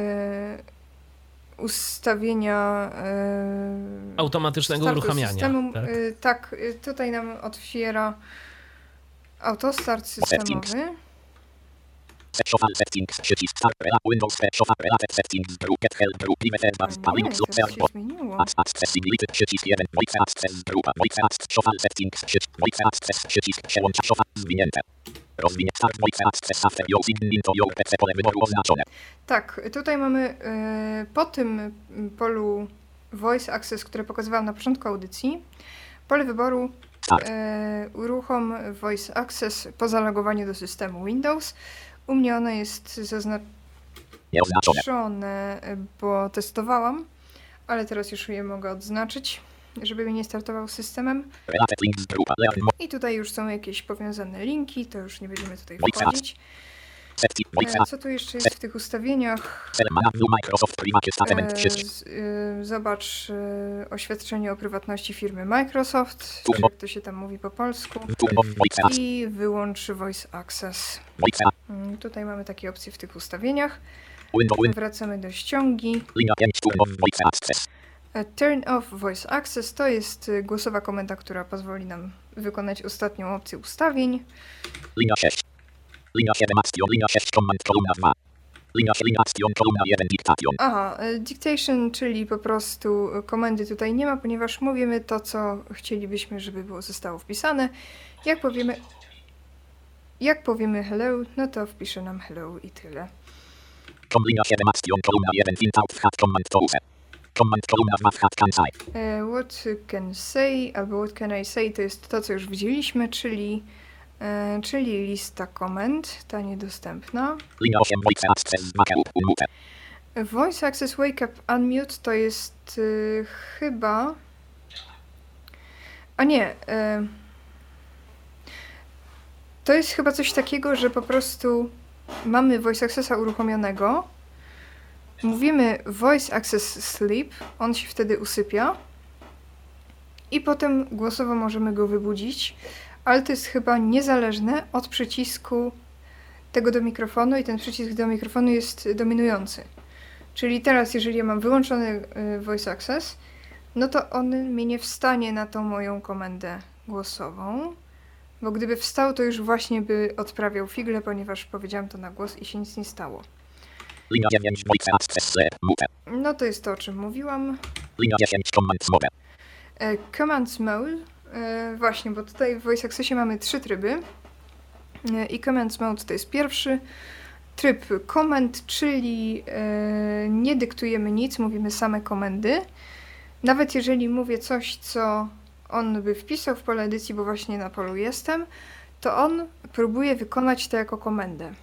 E, ustawienia e, Automatycznego uruchamiania. Systemu. tak? E, tak, e, tutaj nam otwiera autostart systemowy. Zmieniło. Ac- Accessibility przycisk 1 Voice Access Grupa Voice Access Shuffle Settings przycisk Voice Access przycisk przełącza Shuffle zwinięte. Rozwinie Start Voice Access After Using into your PC pole wyboru oznaczone. Tak, tutaj mamy e, po tym m, polu Voice Access, które pokazywałam na początku audycji, pole wyboru e, uruchom Voice Access po zalogowaniu do systemu Windows. U mnie ono jest zaznaczone, bo testowałam, ale teraz już je mogę odznaczyć, żeby nie startował systemem. I tutaj już są jakieś powiązane linki, to już nie będziemy tutaj wchodzić. E, co tu jeszcze jest w tych ustawieniach? E, y, Zobacz y, oświadczenie o prywatności firmy Microsoft, czy jak to się tam mówi po polsku. I wyłącz Voice Access. Mm, Tutaj mamy takie opcje w tych ustawieniach. Wracamy do ściągi. Linia 5 Turbo Voice Access. Turn off Voice Access to jest y, głosowa komenda, która pozwoli nam wykonać ostatnią opcję ustawień. Linia 6. Linia 7 Action. Linia 6 Command kolumna 2. Linia 7 Action kolumna 1 Dictation. Aha, e, dictation, czyli po prostu e, komendy tutaj nie ma, ponieważ mówimy to, co chcielibyśmy, żeby było zostało wpisane. Jak powiemy, jak powiemy hello, no to wpisze nam hello i tyle. Com linia 7 Action kolumna 1 Int out hat Command to. Command kolumna 2 hat can say. E, What can say albo what can I say to jest to, co już widzieliśmy, czyli, e, czyli lista komend, ta niedostępna. Linia 8 Voice Access Wake up Unmute. Voice Access Wake Up Unmute to jest y, chyba. A nie. Y, to jest chyba coś takiego, że po prostu mamy Voice Accessa uruchomionego. Mówimy Voice Access Sleep, on się wtedy usypia. I potem głosowo możemy go wybudzić, ale to jest chyba niezależne od przycisku tego do mikrofonu i ten przycisk do mikrofonu jest dominujący. Czyli teraz, jeżeli ja mam wyłączony y, Voice Access, no to on mnie nie wstanie na tą moją komendę głosową, bo gdyby wstał, to już właśnie by odprawiał figle, ponieważ powiedziałam to na głos i się nic nie stało. Linia 9 Voice Access Mute. No to jest to, o czym mówiłam. Linia 10 Command Mode. E, Commands Mode, e, właśnie, bo tutaj w Voice Accessie mamy trzy tryby. E, I Commands Mode to jest pierwszy. Tryb command, czyli e, nie dyktujemy nic, mówimy same komendy. Nawet jeżeli mówię coś, co on by wpisał w pole edycji, bo właśnie na polu jestem, to on próbuje wykonać to jako komendę.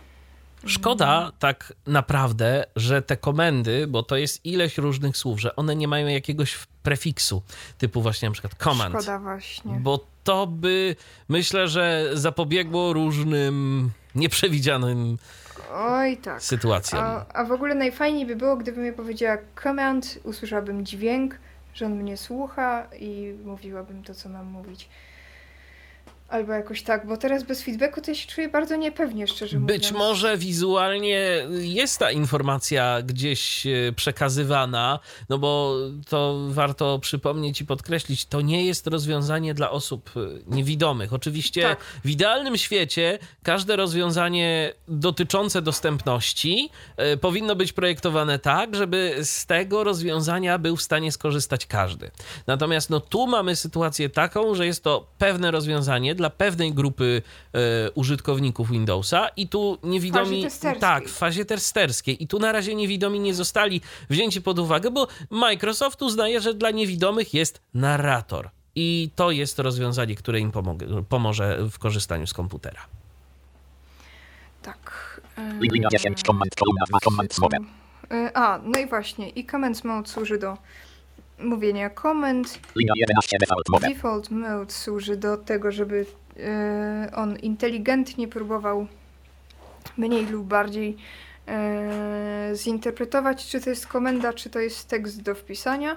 Szkoda tak naprawdę, że te komendy, bo to jest ileś różnych słów, że one nie mają jakiegoś prefiksu, typu właśnie na przykład command. Szkoda właśnie. Bo to by, myślę, że zapobiegło różnym nieprzewidzianym Oj tak. sytuacjom. A, a w ogóle najfajniej by było, gdybym ja powiedziała command, usłyszałabym dźwięk, że on mnie słucha i mówiłabym to, co mam mówić. Albo jakoś tak, bo teraz bez feedbacku to ja się czuję bardzo niepewnie, szczerze mówiąc. Być może wizualnie jest ta informacja gdzieś e, przekazywana, no bo to warto przypomnieć i podkreślić, to nie jest rozwiązanie dla osób e, niewidomych. Oczywiście Tak. w idealnym świecie każde rozwiązanie dotyczące dostępności e, powinno być projektowane tak, żeby z tego rozwiązania był w stanie skorzystać każdy. Natomiast no tu mamy sytuację taką, że jest to pewne rozwiązanie dla pewnej grupy e, użytkowników Windowsa i tu niewidomi... testerskiej. Tak, w fazie testerskiej. I tu na razie niewidomi nie zostali wzięci pod uwagę, bo Microsoft uznaje, że dla niewidomych jest narrator. I to jest rozwiązanie, które im pomogę, pomoże w korzystaniu z komputera. Tak. Linia 10, command, kolumna 2, command mode. e, A, no i właśnie. I command mode służy do mówienia 11, default mode. Default mode służy do tego, żeby e, on inteligentnie próbował mniej lub bardziej e, zinterpretować, czy to jest komenda, czy to jest tekst do wpisania.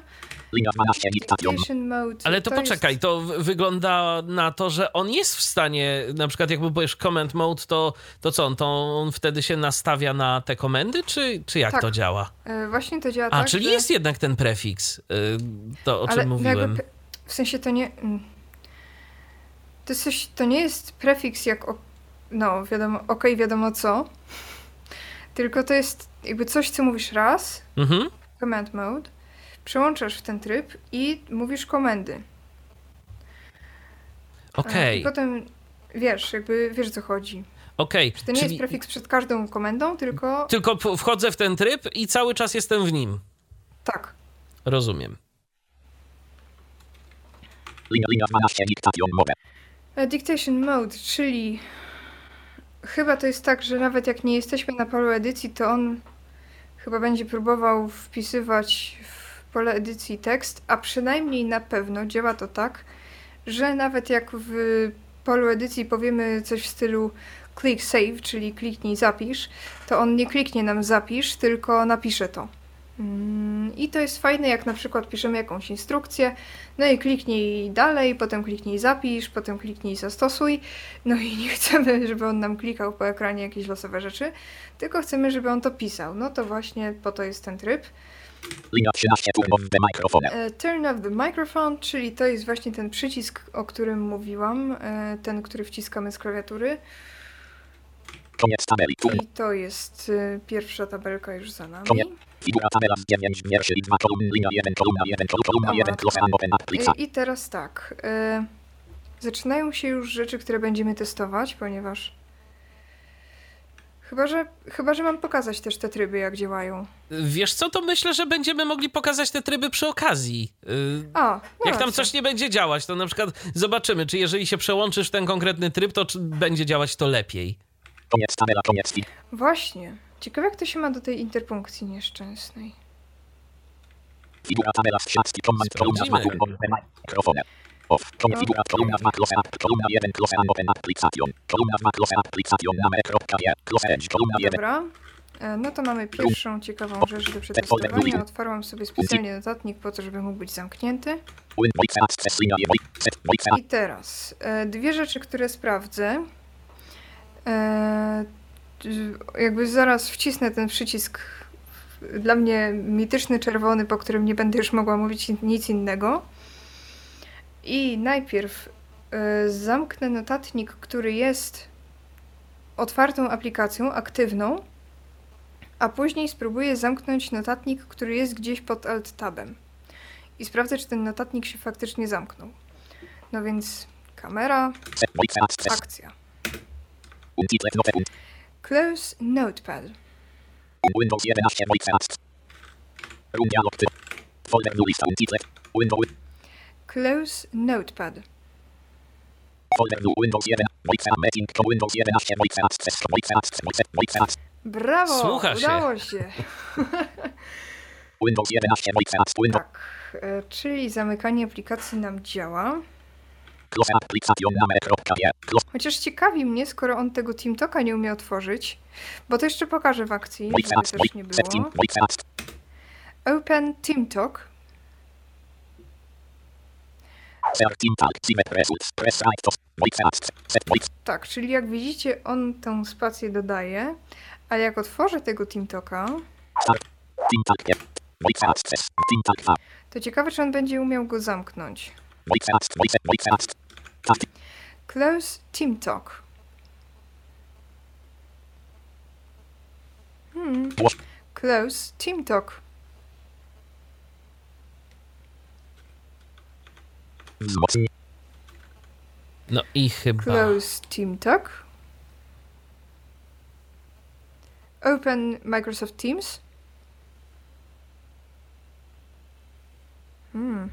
Linia 12, dictation. Dictation mode. Ale to, poczekaj, Jest, to wygląda na to, że on jest w stanie, na przykład jakby powiesz command mode, to, to co, on, to on wtedy się nastawia na te komendy, czy, czy jak Tak. to działa? e, właśnie to działa A, tak, czyli że, jest jednak ten prefiks, y, to o czym ale no mówiłem. w sensie to nie... mm. To, coś, to nie jest prefiks jak o, no wiadomo, okej, wiadomo co, tylko to jest jakby coś, co mówisz raz, Mhm. command mode, przełączasz w ten tryb i mówisz komendy. E, Okej, I potem wiesz, jakby wiesz o co chodzi. okej. Że to nie Czyli jest prefiks przed każdą komendą, tylko tylko wchodzę w ten tryb i cały czas jestem w nim. tak. Rozumiem. Linia, linia 12, dictation mode. E, Dictation mode, czyli chyba to jest tak, że nawet jak nie jesteśmy na polu edycji, to on chyba będzie próbował wpisywać w pole edycji tekst, a przynajmniej na pewno działa to tak, że nawet jak w polu edycji powiemy coś w stylu click save, czyli kliknij zapisz, to on nie kliknie nam zapisz, tylko napisze to. Mm, I to jest fajne, jak na przykład piszemy jakąś instrukcję, no i kliknij dalej, potem kliknij zapisz, potem kliknij zastosuj. No i nie chcemy, żeby on nam klikał po ekranie jakieś losowe rzeczy, tylko chcemy, żeby on to pisał. No to właśnie po to jest ten tryb. Linia 13, turn off the microphone. E, Turn off the microphone, czyli to jest właśnie ten przycisk, o którym mówiłam, e, ten, który wciskamy z klawiatury. Koniec tabeli. Turn. I to jest e, pierwsza tabelka już za nami. Koniec. Figura tabela z 9 wierszy i 2 kolumn. Linia 1, kolumna 1, kol- kolumna O 1, matko. close and open applica. I, I teraz tak. E, zaczynają się już rzeczy, które będziemy testować, ponieważ. Chyba że, chyba, że mam pokazać też te tryby, jak działają. Wiesz co, to myślę, że będziemy mogli pokazać te tryby przy okazji. Y, A, no Jak tam coś nie będzie działać, to na przykład zobaczymy, czy jeżeli się przełączysz w ten konkretny tryb, to czy będzie działać to lepiej. Koniec tabela, koniec Właśnie. Ciekawe, jak to się ma do tej interpunkcji nieszczęsnej. Figura tabela z siatki. Command, kolumna 2, Sprawdzimy. turn off the microphone. Off. Koniec figura, kolumna 2, close up, kolumna 1, close and open application. Kolumna 2, close application, name.je, close edge, kolumna 1. Dobra. E, No to mamy pierwszą ciekawą rzecz do przetestowania. Otwarłam sobie specjalnie notatnik po to, żeby mógł być zamknięty. I teraz e, dwie rzeczy, które sprawdzę. Jakby zaraz wcisnę ten przycisk dla mnie mityczny czerwony, po którym nie będę już mogła mówić nic innego. I najpierw e, zamknę notatnik, który jest otwartą aplikacją, aktywną, a później spróbuję zamknąć notatnik, który jest gdzieś pod Alt-Tabem. i sprawdzę, czy ten notatnik się faktycznie zamknął. No więc kamera, akcja. Close Notepad. Windows 11 Voice. Room dialog typ. Folder new lista Untitled. Windows. Close Notepad. Folder new Windows 11. Voice Meeting to Windows 11 Voice Access. Voice Access. Voice Access. Brawo! Słucha się. udało się. Windows 11 Voice Access. Windows. Tak, e, czyli zamykanie aplikacji nam działa. Close application number.je. Close. Chociaż ciekawi mnie, skoro on tego TeamTalka nie umie otworzyć, bo to jeszcze pokażę w akcji, żeby też nie było. Open TeamTalk. Tak, czyli jak widzicie, on tą spację dodaje, ale jak otworzę tego TeamTalka, Start. Team talk. Yep. Voice Access. Team talk 2. to ciekawe, czy on będzie umiał go zamknąć. Close TeamTalk. Hmm. Głos. Close TeamTalk. Wzmocnij. No i chyba. Close TeamTalk. Open Microsoft Teams. Hmm.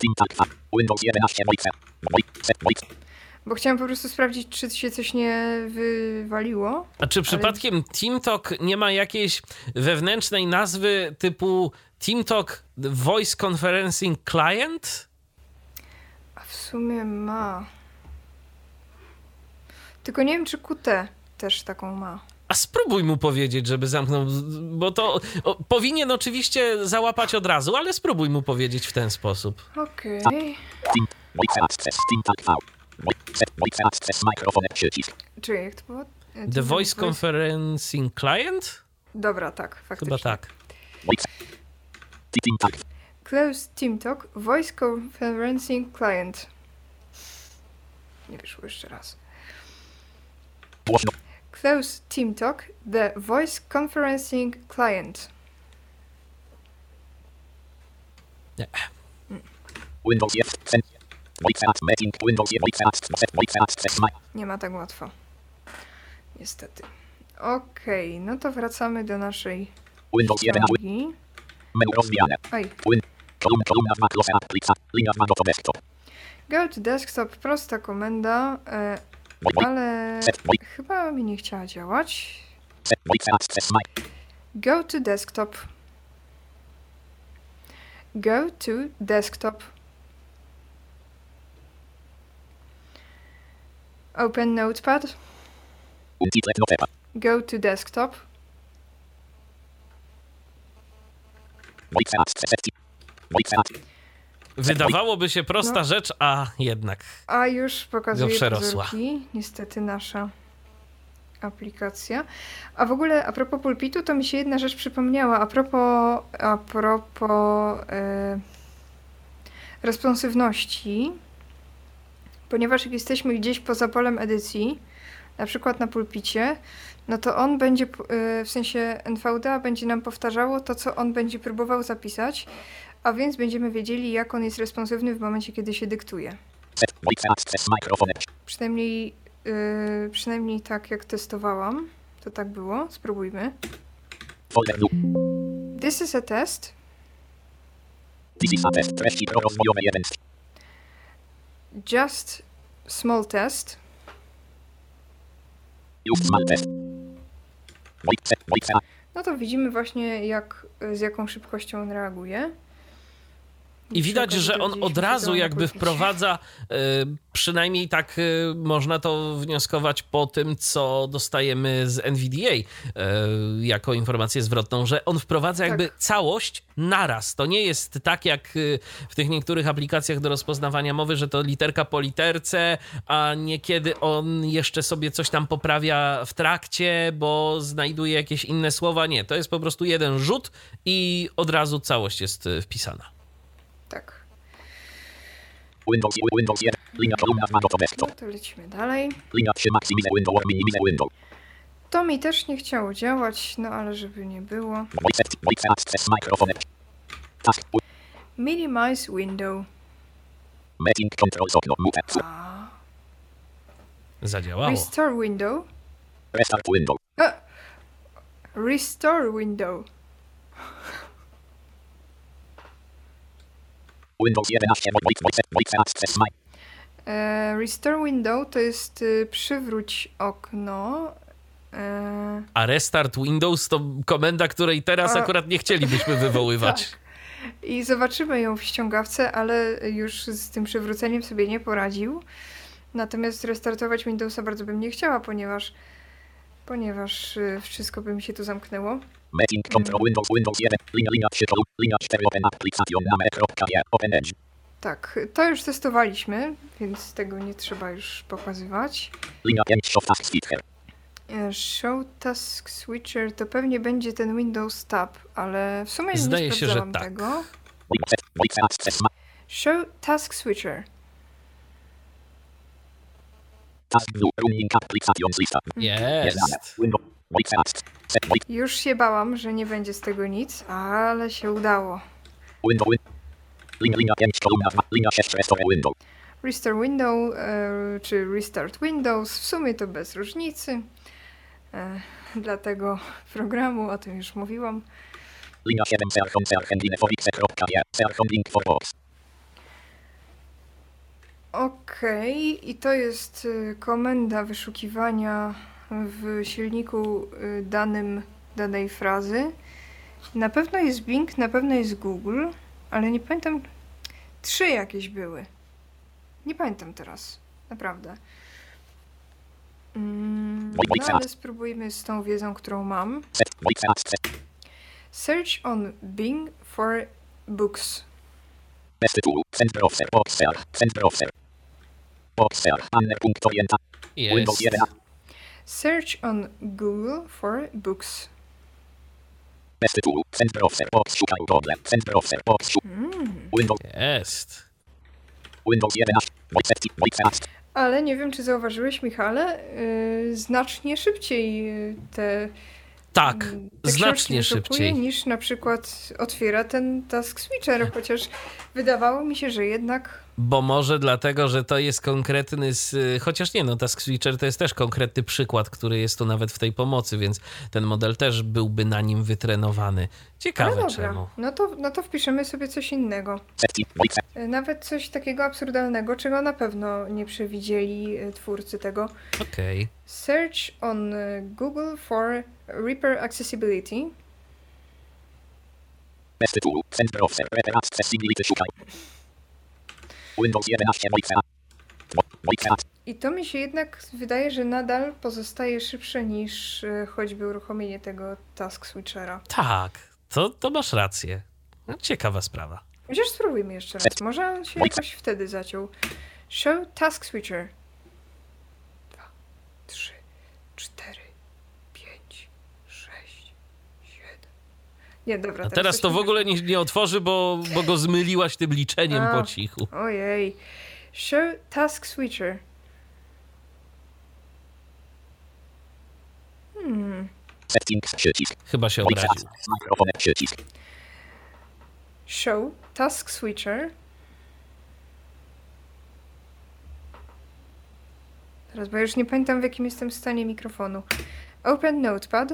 Team talk 2. Windows 11 Voice. Voice. Set Voice. Bo chciałam po prostu sprawdzić, czy się coś nie wywaliło. A czy przypadkiem TeamTalk nie ma jakiejś wewnętrznej nazwy typu TeamTalk Voice Conferencing Client? A w sumie ma. Tylko nie wiem, czy QT też taką ma. A spróbuj mu powiedzieć, żeby zamknął, bo to o, powinien oczywiście załapać od razu, ale spróbuj mu powiedzieć w ten sposób. Okej. Team. Voice Access. Team talk 2. Voice. Set Voice Access. Mikrofon. Przycisk. Czyli jak to było? The Voice Conferencing Client? Dobra, tak, faktycznie. Chyba tak. Close Team Talk Voice Conferencing Client. Nie wyszło jeszcze raz. Głośno. Close Team Talk The Voice Conferencing Client. Windows jest. Sen. Meeting. Windows. Nie ma tak łatwo. Niestety. Okej, no to wracamy do naszej Windows 11. ściągi. Menu rozwijane. Oj, Win. Kolumna, kolumna 2. Close Applica. Linia 2 do desktop. go to desktop, prosta komenda, e, ale chyba mi nie chciała działać. Go to desktop. Go to desktop. Open. Notepad. Go to desktop. Wydawałoby się prosta No. rzecz, a jednak. A już pokazuje pazurki. Niestety nasza aplikacja. A w ogóle a propos pulpitu, to mi się jedna rzecz przypomniała. A propos, a propos e, responsywności. Ponieważ jak jesteśmy gdzieś poza polem edycji, na przykład na pulpicie, no to on będzie, e, w sensie NVDA będzie nam powtarzało to, co on będzie próbował zapisać, a więc będziemy wiedzieli, jak on jest responsywny w momencie, kiedy się dyktuje. Przynajmniej, yy, przynajmniej tak jak testowałam, to tak było. Spróbujmy. This is a test. This is a test. Treści prorozwojowe 1. Just small test. Use small test. No to widzimy właśnie, jak, z jaką szybkością on reaguje. I widać, że on od razu jakby wprowadza, y, przynajmniej tak y, można to wnioskować po tym, co dostajemy z NVDA y, jako informację zwrotną, że on wprowadza jakby Tak. całość naraz. To nie jest tak jak w tych niektórych aplikacjach do rozpoznawania mowy, że to literka po literce, a niekiedy on jeszcze sobie coś tam poprawia w trakcie, bo znajduje jakieś inne słowa. Nie, to jest po prostu jeden rzut i od razu całość jest wpisana. Windows. Windows 1. Linia kolumna 2 do No desktop. to lecimy dalej. Linia 3. Maximize window or minimize window. To mi też nie chciało działać, no ale żeby nie było. Voice. Voice Access. Mikrofon. Task. Minimize window. Meeting controls okno. Mute. Zadziałało. Restore window. Restart window. A! Restore window. Windows 11. Voice voice voice access my. Restore window to jest y, przywróć okno. E, A restart Windows to komenda, której teraz A. akurat nie chcielibyśmy wywoływać. Tak. I zobaczymy ją w ściągawce, ale już z tym przywróceniem sobie nie poradził. Natomiast restartować Windowsa bardzo bym nie chciała, ponieważ ponieważ y, wszystko by mi się tu zamknęło. Meeting control Windows Windows 1. Linia linia 3 kolumn. Linia 4 open application name.je. Open edge. Tak, to już testowaliśmy, więc tego nie trzeba już pokazywać. Linia 5 show task switcher. E, Show Task Switcher to pewnie będzie ten Windows Tab, ale w sumie Zdaje nie się, że sprawdzałam tak. tego. Show Task Switcher. Task view running applications lista. Jest. Windows. Już się bałam, że nie będzie z tego nic, ale się udało. Window win. Linia linia 5 kolumna 2. Linia 6 restore window. E, czy Restart Windows, w sumie to bez różnicy. E, dla tego programu, o tym już mówiłam. Linia 7 serchon serchen linefowice.je. Serchon link for box. Okej, i to jest y, komenda wyszukiwania w silniku y, danym danej frazy. Na pewno jest Bing, na pewno jest Google, ale nie pamiętam. Trzy jakieś były. Nie pamiętam teraz, naprawdę. Mm, no ale spróbujmy z tą wiedzą, którą mam. Search on Bing for books. Bez tytułu. Send browser. Boxer. Send browser. Boxer. Windows 11. Search on Google for books. Best tool. Send browser. Box szukaj Google. Send browser. Box szukaj. Windows. Jest. Windows 11. Voice active. Voice access. Ale nie wiem, czy zauważyłeś, Michale, yy, znacznie szybciej yy, te, Tak, te znacznie szybciej. niż na przykład otwiera ten task switcher, chociaż wydawało mi się, że jednak Bo może dlatego, że to jest konkretny, z, chociaż nie, no Task Switcher to jest też konkretny przykład, który jest tu nawet w tej pomocy, więc ten model też byłby na nim wytrenowany. Ciekawe dobra, czemu. no to, no to wpiszemy sobie coś innego. Yy, Nawet coś takiego absurdalnego, czego na pewno nie przewidzieli yy, twórcy tego. Okej. Search on Google for Reaper Accessibility. Best tool. Send browser. Reaper accessibility szukaj. Windows 11. Voice access. Voice access. I to mi się jednak wydaje, że nadal pozostaje szybsze niż e, choćby uruchomienie tego task switchera. Tak, to, to masz rację. No, ciekawa sprawa. Chociaż spróbujmy jeszcze raz. Może on się jakoś wtedy zaciął. Show task switcher. Dwa, trzy, cztery, Nie, dobra. A teraz to w ogóle nie, nie otworzy, bo, bo go zmyliłaś tym liczeniem A. po cichu. Ojej. Show task switcher. Hmm. Settings. Przycisk. Chyba się obraził. access. Mikrofon. Przycisk. Show task switcher. Teraz, bo już nie pamiętam w jakim jestem stanie mikrofonu. Open Notepad.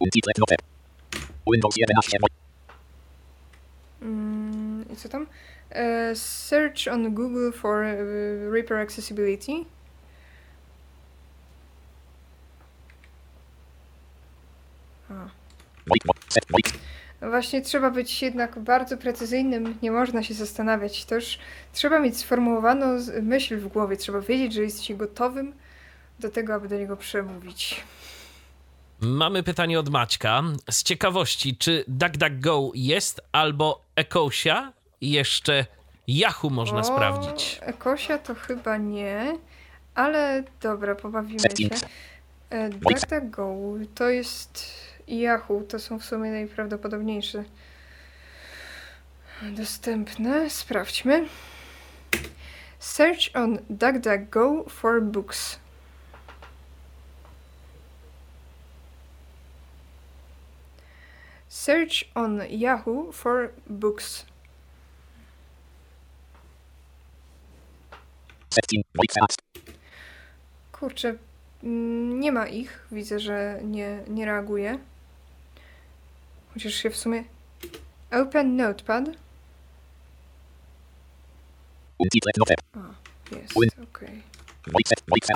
Untitled note. Windows 11. Voice. Mm, I co tam? E, search on Google for e, Reaper Accessibility. A. No właśnie trzeba być jednak bardzo precyzyjnym, nie można się zastanawiać. To już trzeba mieć sformułowaną myśl w głowie, trzeba wiedzieć, że jesteś gotowym do tego, aby do niego przemówić. Mamy pytanie od Maćka. Z ciekawości, czy DuckDuckGo jest albo Ecosia? I jeszcze Yahoo można O, sprawdzić. Ekosia to chyba nie, ale dobra, pobawimy się. E, DuckDuckGo to jest Yahoo, to są w sumie najprawdopodobniejsze dostępne. Sprawdźmy. Search on DuckDuckGo for books. Search on Yahoo for books. Kurczę, mm, nie ma ich. Widzę, że nie, nie reaguje. Chociaż się w sumie. Open Notepad. Note. Jest, okej. Voice.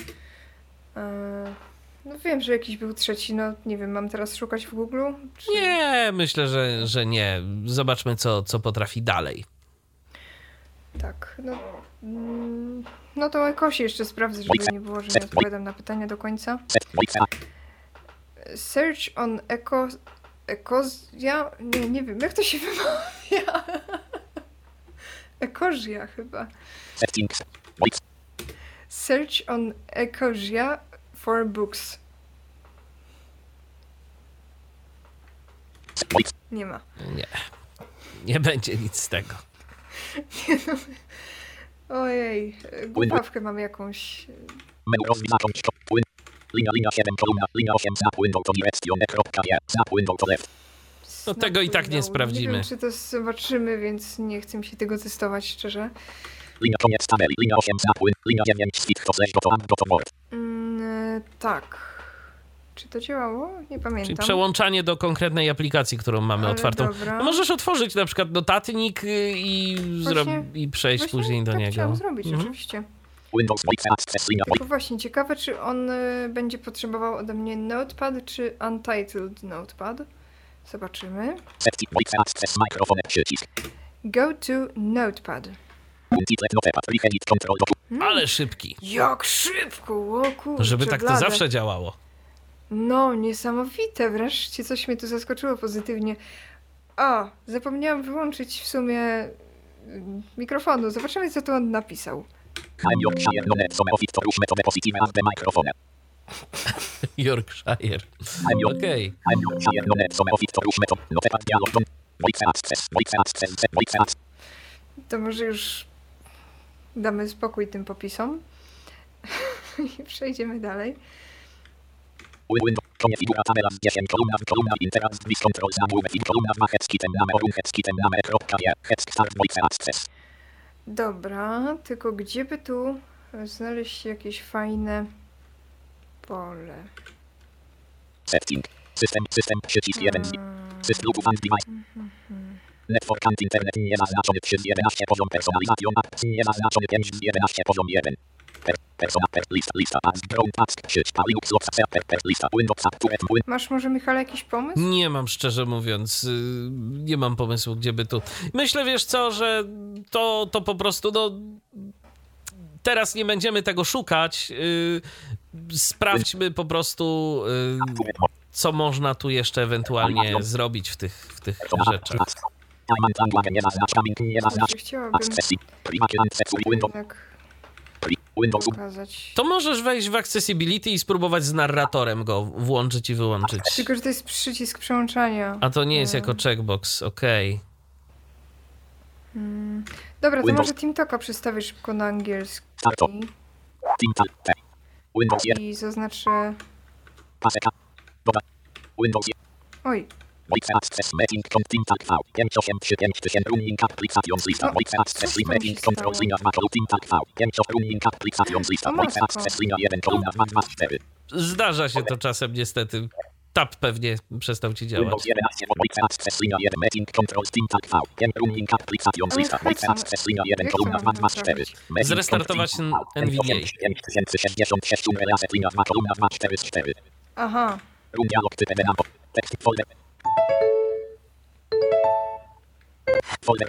No wiem, że jakiś był trzeci, no nie wiem, mam teraz szukać w Google? Czy... Nie, myślę, że, że nie. Zobaczmy, co, co potrafi dalej. Tak, no. mm, No to Ekosi jeszcze sprawdzę, żeby nie było, że nie odpowiadam na pytania do końca. Search on Eko... Ekozja? Nie, nie wiem, jak to się wymawia? Ekozja chyba. Search on Ekozja for books. Nie ma. Nie. Nie będzie nic z tego. Ojej, głupawkę mam jakąś. Menu rozwinąć. Płyn. Linia, linia 7, kolumna, linia 8, znak window to direction, e.je, znak window to left. No tego i tak nie Nie sprawdzimy. wiem, czy to zobaczymy, więc nie chcę mi się tego testować, szczerze. Linia koniec tabeli, linia 8, znak win, linia 9, switch to slash to to word. E, tak. Czy to działało? Nie pamiętam. Czyli przełączanie do konkretnej aplikacji, którą mamy Ale otwartą. No możesz otworzyć na przykład notatnik y, i. Właśnie- i przejść później do tak niego. chciałam zrobić, Mhm. oczywiście. Windows Tylko właśnie, ciekawe, czy on y, będzie potrzebował ode mnie Notepad, czy Untitled Notepad. Zobaczymy. Go to Notepad. Ale szybki. Jak szybko, kurczę, Żeby tak to zawsze działało. No, niesamowite, wreszcie coś mnie tu zaskoczyło pozytywnie. O, zapomniałam wyłączyć w sumie mm, mikrofonu. Zobaczymy, co tu on napisał. Yorkshire. Okej. Access. To może już damy spokój tym popisom. I przejdziemy dalej. Windows, tabela z 10, kolumna, kolumna, control, i kolumna 2, headskitem, name, orun, name, kropka, je, start, voice access. Dobra, tylko gdzie by tu znaleźć jakieś fajne pole? Setting. System, system, przycisk 1 z System lub device. Network and internet niezaznaczony 3 z 11 poziom personalization apps niezaznaczony 5 z 11 poziom 1. Per, persona per list lista ads ground task sieć pa Linux lots per, per lista Windows app turret win Masz może Michale jakiś pomysł? Nie mam szczerze mówiąc, y, nie mam pomysłu, gdzie by tu. Myślę, wiesz co, że to, to po prostu, no. Teraz nie będziemy tego szukać. y, Sprawdźmy po prostu, y, co można tu jeszcze ewentualnie zrobić w tych, w tych rzeczach. Znaczy, chciałabym pokazać. To możesz wejść w Accessibility i spróbować z narratorem go włączyć i wyłączyć. Tylko, że to jest przycisk przełączania. A to nie jest E, jako checkbox, okej. Dobra, to Windows. może TeamTalka przedstawię szybko na angielski. Starto. Team Tal. T. Windows 1. I zaznaczę... Paseka. Doda. Windows 1. Oj, Voice access meeting con team tag v 5835 running applications lista voice access meeting control linia 2 kolumn team tag v 5 running applications lista voice access linia 1 kolumna 2 2 4 Zdarza się to czasem niestety. Tab pewnie przestał ci działać. Windows 11 voice access linia 1 meeting control team tag v 5 running applications lista voice to- access linia 1 jak to kolumna 2 mam 2 4 zrobić? Meeting Zrestartować NVDA. 5066 reset linia 2 kolumna 2 4 z 4 aha. Run dialog typ edenampo tekst folder folder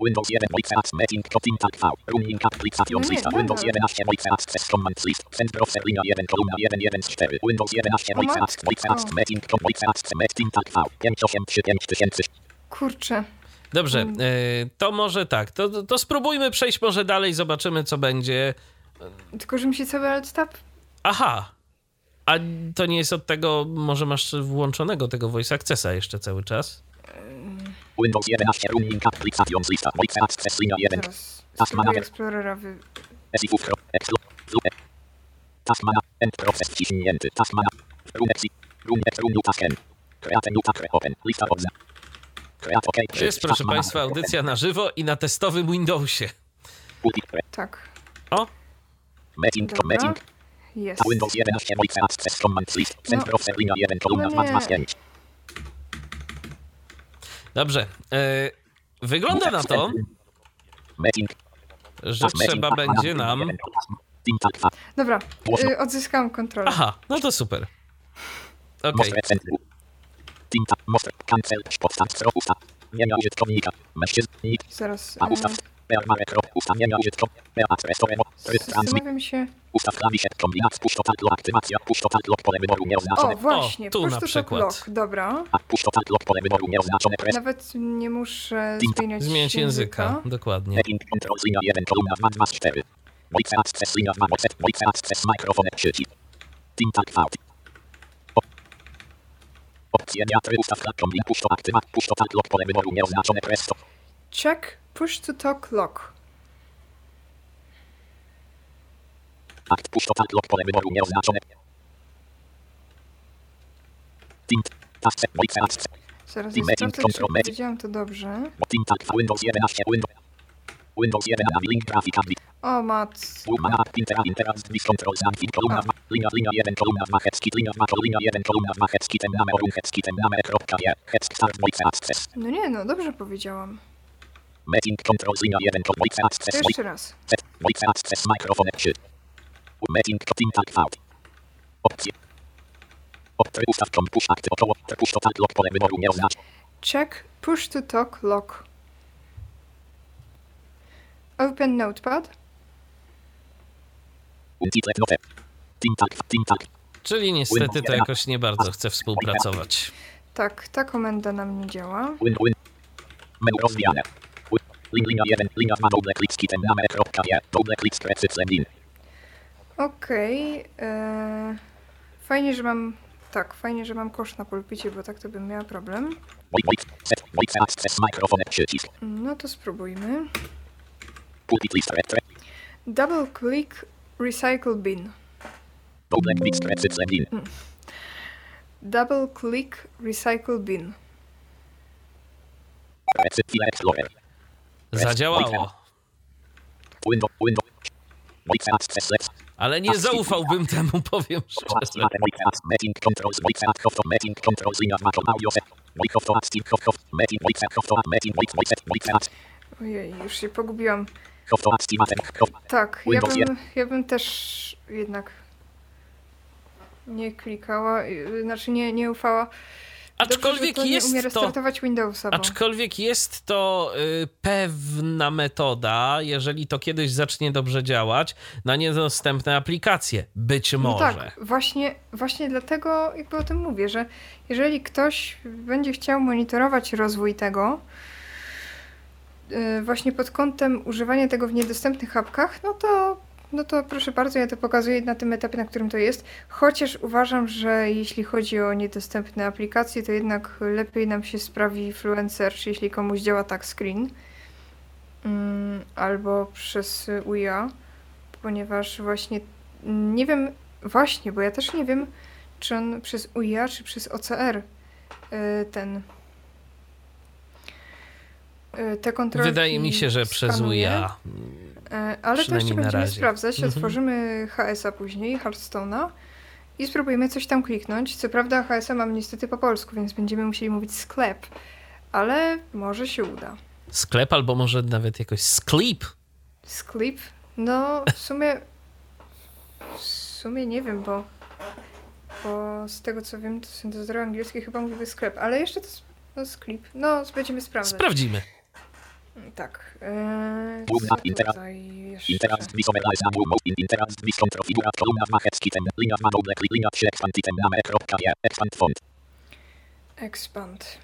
Windows 1 Voice Access Meeting Tag V Running Applications nie, lista. Windows 11 Voice Access Commands list Send Browser linia 1 kolumna 1 1 z 4 Windows 11 O Voice Access Voice. Access Meeting Voice Access Met Team Tag V 5835 tysięcy Kurczę. Dobrze, Mm. y, to może tak. To, to, to spróbujmy przejść może dalej, zobaczymy co będzie. Tylko, że mi się cały alt tab... Aha. A to nie jest od tego, może masz włączonego tego voice accessa jeszcze cały czas? Windows 11 Running Applications lista Voice Access linia 1 Zaraz Task manager. Explorera wy... Esifów Pro Explo Zupę Task mana End Process wciśnięty Task mana Run exit Run ex Run task end Create new tab open. Lista od za. Create OK. To jest, proszę Państwa, audycja na żywo i na testowym Windowsie. Tak, O, Meeting. Dobra. Meeting. Jest. Windows 11 Voice Access Commands List. Center of Linia 1 kolumna 2 nie. 2 z 5. dobrze. E, wygląda na to, Meeting. że trzeba będzie nam... 2. Dobra, y, odzyskałam kontrolę. Aha, no to super. Okej. Mężczyzn. Nick. Zaraz. Zastanawiam się. Ustaw klawisze. Kombinacja. Push to tag lock. Aktywacja. Push to tag lock. Pole wyboru nieoznaczone. O, właśnie, tu na to talk przykład. lock. Dobra. A push to tag lock. Pole wyboru nieoznaczone. Press. Nawet nie muszę zmieniać, Zmieniać języka, dokładnie. Setting control linia 1 kolumna 2 2 z 4. Voice access linia 2 voice, voice access mikrofon sieci. Team tag V. O- Opcje wiatry ustaw kombin push to aktywa push to tag lock pole wyboru nieoznaczone press to. Check push to talk lock. Akt push to tag lock pole wyboru nieoznaczone. Team task voice access Zaraz czy powiedziałam to dobrze. V Windows 11 Windows Windows 11 link grafika O, mat. Umana, Intera, Intera, Zvis, Control, Zamknij, kolumna 2, linia, linia 1, kolumna 2, Heckskit, linia 2, linia 1, kolumna 2, Heckskitem, namer, orun, Heckskitem, namer, kropka, je, Heck, start, voice, access, No nie, no dobrze powiedziałam. Meeting, control, linia 1, to voice, access, jeszcze raz. set, voice, access, mikrofon, 3, meeting, team, tag, V, opcje, opcje, ustaw, kom, push, akty, około, push, to tag, lock, pole wyboru, nie oznacz, Check push to talk lock. Open notepad. untitled, note, team, tag, team, tag, Czyli niestety to jakoś nie bardzo chce współpracować. Tak, ta komenda nam nie działa. win, win, menu rozwijane, linia 1, linia 2, double click, skitem, namer, kropka, je, double click, skrecy, lin, Okej. e, Fajnie, że mam... Tak, fajnie, że mam kosz na pulpicie, bo tak to bym miała problem. No to spróbujmy. pulpit list, Double click recycle bin. double click, skrecy, lin, Double click recycle bin. Explorer, Zadziałało. Ale nie zaufałbym temu, powiem szczerze. voice access, meeting controls, voice access, hof, meeting controls, linia 2, audio set, voice hof, active, hof, hof, meeting, voice access, hof, meeting, voice, voice, voice access, Ojej, już się pogubiłam. Tak, ja bym, ja bym też jednak nie klikała, y, znaczy nie, nie ufała. Dobrze, Aczkolwiek że to nie umie jest to... restartować Windowsa, bo... Aczkolwiek jest to y, pewna metoda, jeżeli to kiedyś zacznie dobrze działać, na niedostępne aplikacje. Być No może. tak, właśnie, właśnie dlatego jakby o tym mówię, że jeżeli ktoś będzie chciał monitorować rozwój tego, yy, właśnie pod kątem używania tego w niedostępnych apkach, no to, no to proszę bardzo, ja to pokazuję na tym etapie, na którym to jest. Chociaż uważam, że jeśli chodzi o niedostępne aplikacje, to jednak lepiej nam się sprawi Fluencer, czy jeśli komuś działa tak screen, mm, albo przez UIA, ponieważ właśnie nie wiem, właśnie, bo ja też nie wiem, czy on przez UIA, czy przez OCR y, ten y, te kontrolki Wydaje mi się, że przez. UIA. Y, Ale to jeszcze będziemy razie. sprawdzać. Mhm. Otworzymy HS-a później, Hearthstone'a i spróbujemy coś tam kliknąć. Co prawda HS-a mam niestety po polsku, więc będziemy musieli mówić sklep, ale może się uda. Sklep albo może nawet jakoś sklep. Sklep? No, w sumie. W sumie nie wiem, bo. Bo z tego co wiem, to syntezator angielski chyba mówiły sklep, ale jeszcze to. No, sklep. No, będziemy sprawdzać. Sprawdzimy. Tak. Eee, Główna intera- tutaj jeszcze? Interact Zvis Overlies na Move in Interact Zvis Konfigurat kolumna 2 Headskitem linia 2 double click linia 3 Expanditem namer kropka je Expand font Expand.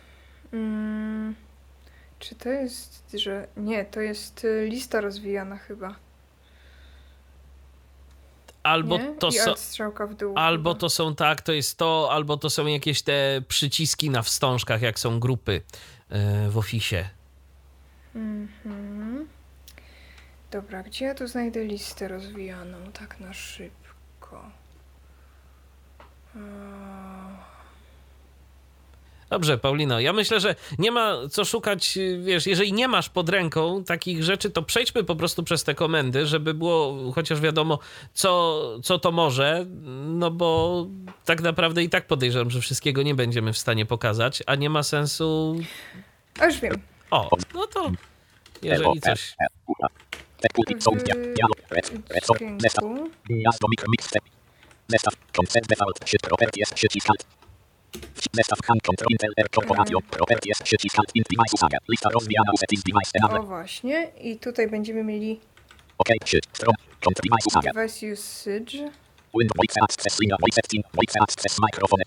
Mm, czy to jest, że. Nie, to jest y, lista rozwijana chyba. Albo nie? to są. w. Albo chyba. to są tak, to jest to, albo to są jakieś te przyciski na wstążkach, jak są grupy e, w Office. Mhm. Dobra, gdzie ja tu znajdę listę rozwijaną tak na szybko? Eee, Dobrze, Paulino, ja myślę, że nie ma co szukać, wiesz, jeżeli nie masz pod ręką takich rzeczy, to przejdźmy po prostu przez te komendy, żeby było chociaż wiadomo, co, co to może, no bo tak naprawdę i tak podejrzewam, że wszystkiego nie będziemy w stanie pokazać, a nie ma sensu... A już wiem. O, no to jeżeli coś... Gniazdo mikro mix step. Zestaw koncert default sieć properties przycisk alt. Zestaw hand control intel r corporation properties przycisk alt int device usaga. Lista rozwijana settings device O enable. właśnie. I tutaj będziemy mieli OK sieć stron control device usaga. device usage. Windows voice access linia voice setting voice access microphone.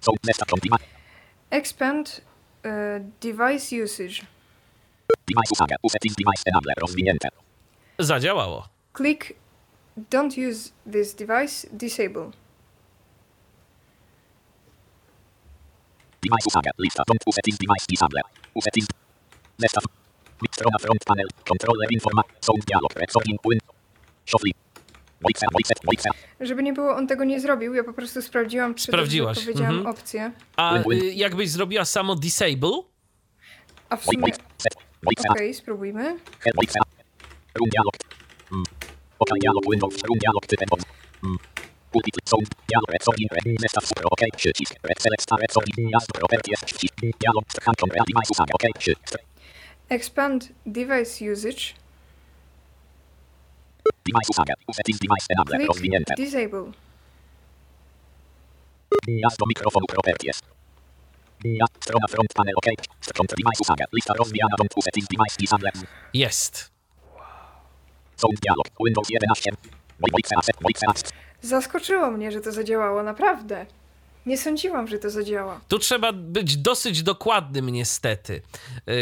Są zestaw con device Expand e, device usage. device usaga. Settings device enable rozwinięte. Zadziałało. Click Don't use this device. Disable. Device usaga. Lista don't settings device disable. Settings. Zestaw. Strona front panel. Controller informa. Sound dialog. Recording win. Shuffle. Żeby nie było, on tego nie zrobił. Ja po prostu sprawdziłam, czy Sprawdziłaś, powiedziałam mhm. opcję. A y, jakbyś zrobiła samo disable, A w sumie... Okej, spróbujmy. Head voice Room dialog. Mm. OK dialog Windows. Room dialog typem voice. Mm. Multiply sound. Dialog recording. Red. Zestaw super OK. Przycisk. Red select star recording. Gniazdo properties. Przycisk. Dialog. Hand control device usaga. OK. Przycisk. Expand device usage. Device usaga. Settings device enable. Click Rozwinięte. Disable. Gniazdo mikrofonu properties. Gniazdo. Strona front panel OK. Control device usaga. Lista rozwijana. Don't settings device disable. jest. Sound dialog. Windows 11. Voice asset. Voice asset. Zaskoczyło mnie, że to zadziałało, naprawdę. Nie sądziłam, że to zadziała. Tu trzeba być dosyć dokładnym, niestety. Yy,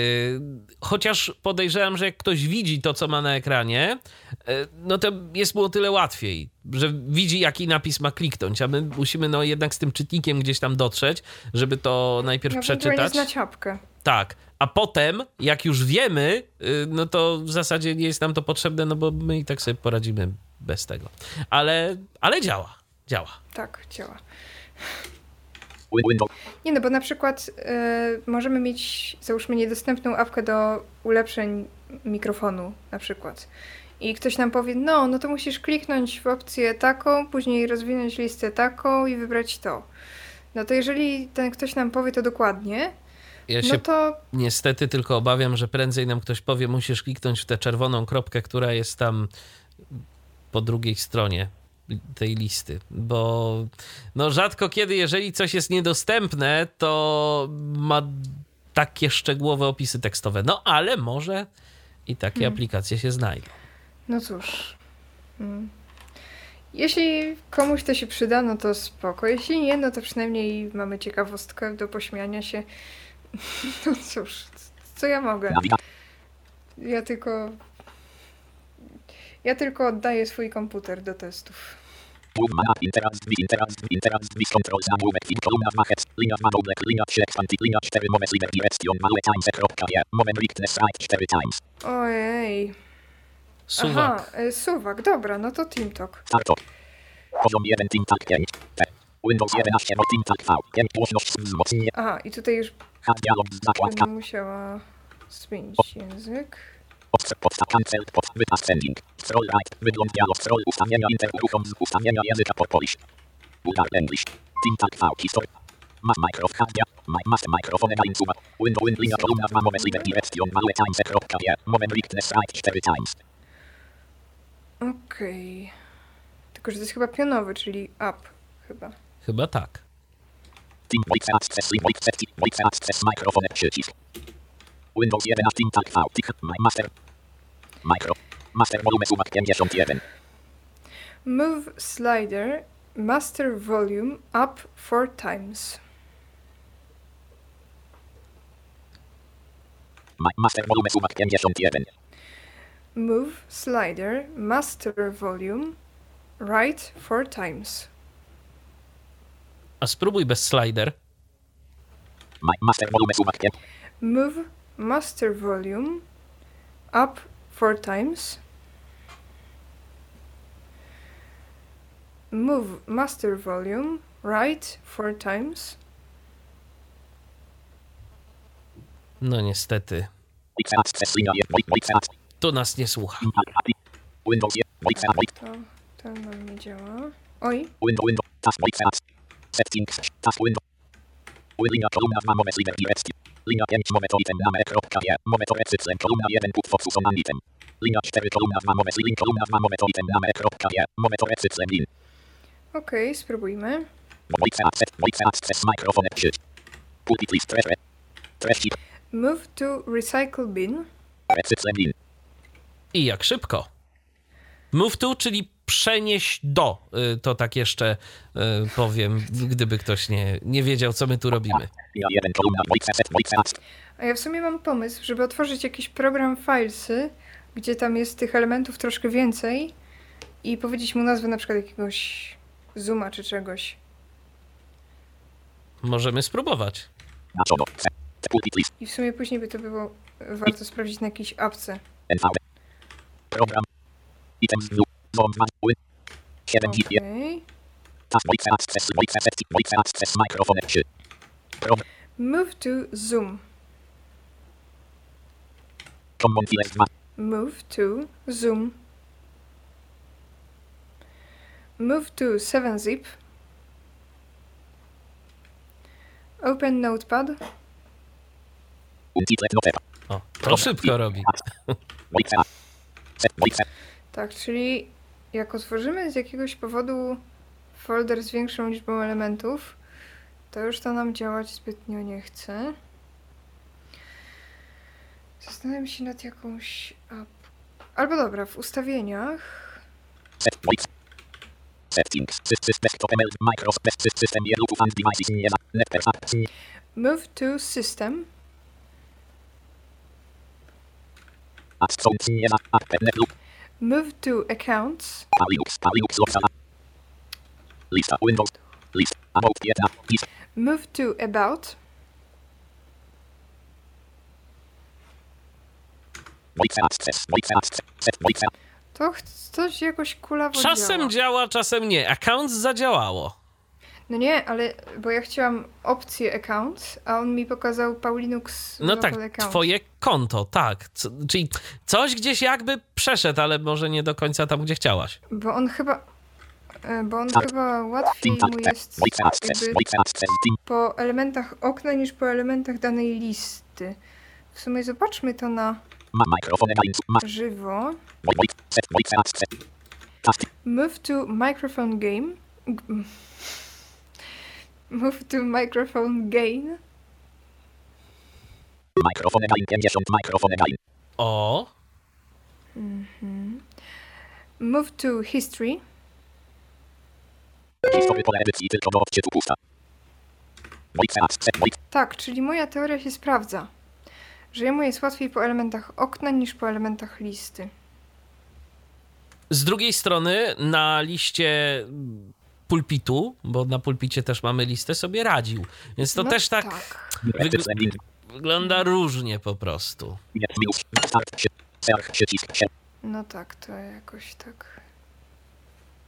chociaż podejrzewam, że jak ktoś widzi to, co ma na ekranie, yy, no to jest mu o tyle łatwiej, że widzi, jaki napis ma kliknąć, a my musimy no jednak z tym czytnikiem gdzieś tam dotrzeć, żeby to najpierw Ewentualnie przeczytać. znać apkę. Tak. A potem, jak już wiemy, yy, no to w zasadzie nie jest nam to potrzebne, no bo my i tak sobie poradzimy bez tego. Ale, ale działa. Działa. Tak, działa. Nie no, bo na przykład e, możemy mieć, załóżmy, niedostępną apkę do ulepszeń mikrofonu na przykład. I ktoś nam powie, no, no to musisz kliknąć w opcję taką, później rozwinąć listę taką i wybrać to. No to jeżeli ten ktoś nam powie to dokładnie, Ja się no to Niestety tylko obawiam, że prędzej nam ktoś powie, musisz kliknąć w tę czerwoną kropkę, która jest tam po drugiej stronie tej listy, bo no rzadko kiedy, jeżeli coś jest niedostępne, to ma takie szczegółowe opisy tekstowe. No ale może i takie Hmm. aplikacje się znajdą. No cóż. Mm. Jeśli komuś to się przyda, no to spoko. Jeśli nie, no to przynajmniej mamy ciekawostkę do pośmiania się. No cóż, co ja mogę? Ja tylko. Ja tylko oddaję swój komputer do testów. Move map, interaz, drzwi, interaz, drzwi, interaz, drzwi, control, zamówek, film, kolumna, machec, linia 2, double, linia 3, expanded, linia 4, move, slider, direction, małe times, kropka, je, moment, weakness, right, 4 times, Ojej. Suwak. Aha, y, suwak, dobra, no to TeamTalk. starto. Poziom 1, team tag 5, P. Windows 11, no team tag V, 5, głośność, wzmocnienie, Aha, i tutaj już hard dialog, zakładka, będę musiała zmienić język. Podst- podstaw cancel, pod, wypas sending, scroll right, wygląd dialog, scroll, ustawienia, inter, uruchom, z ustawienia języka, por Polish, Bulgar, English, team tag V, historia, Mass microphone, hard dia, my, mass microphone, line suba, window, win, linia, kolumna 2, move, slider, direction, małe times, kropka, moment, weakness, right, 4 times, Okej. Tylko, że to jest chyba pionowy, czyli up chyba. Chyba tak. Team Voice Access, Voice Voice Access, Microphone, przycisk. Windows 11, Team Tag V, Tick, My Master. Micro. Master volume sumak 51. Move slider master volume up four times. Master volume sumak 51. Move slider master volume right four times. A spróbuj bez slider. Master volume sumak 5. Move master volume up four times. Move master volume right four times. No niestety, Voice access linia 1. Voice access. tu nas nie słucha. Impact API. Windows 1. Voice access. To ten nam nie działa. Oj, Window, window, task. Settings, task window. Kolumna 2 mowy slider direction. Linia 5 mowy to item name kropka je. Mowy to recyclem kolumna 1 put focus on an item. Linia 4 kolumna 2 mowy link kolumna 2 mowy to item name kropka je. Mowy to recyclem lin. okej, spróbujmy. Voice access, voice access microphone sieć. Pulpit list treasure. Treści, Move to recycle bin. recyclem lin. I jak szybko. Move to, czyli przenieść do. Y, To tak jeszcze y, powiem, gdyby ktoś nie, nie wiedział, co my tu robimy. Linia 1 kolumna voice access, voice access. A ja w sumie mam pomysł, żeby otworzyć jakiś program Filesy, gdzie tam jest tych elementów troszkę więcej i powiedzieć mu nazwę na przykład jakiegoś Zooma czy czegoś. Możemy spróbować. I w sumie później by to było warto sprawdzić na jakiejś apce. Program. Zone 2. Win. 7 gig. Okej. Task voice access, voice access, voice access microphone sieć. Program. Move to Zoom. Common files 2. Move to Zoom. Move to 7-zip. Open Notepad. O, to szybko robi. Tak, czyli jak otworzymy z jakiegoś powodu folder z większą liczbą elementów, to już to nam działać zbytnio nie chce. Zastanawiam się nad jakąś app. Albo dobra, w ustawieniach. ML. Microsoft System. Move to System. Move to Accounts. Lista. Windows. List. About 1. List. Move to About. To coś jakoś kulawo Czasem działa. działa, czasem nie. Account zadziałało. No nie, ale bo ja chciałam opcję Accounts, a on mi pokazał Paulinux No tak, account. twoje konto, tak. Co, czyli coś gdzieś jakby przeszedł, ale może nie do końca tam, gdzie chciałaś. Bo on chyba. e, Bo on Tak. chyba łatwiej mu jest po elementach okna niż po elementach danej listy. W sumie zobaczmy to na żywo. Move to microphone game. Move to microphone gain. Mikrofon line 50. Mikrofon line. O, Move to history. Historia pole edycji tylko w odczytu pusta. Tak, czyli moja teoria się sprawdza. Że jemu jest łatwiej po elementach okna niż po elementach listy. z drugiej strony na liście pulpitu, bo na pulpicie też mamy listę, sobie radził. Więc to No też tak, link. wygląda różnie po prostu. No tak, to jakoś tak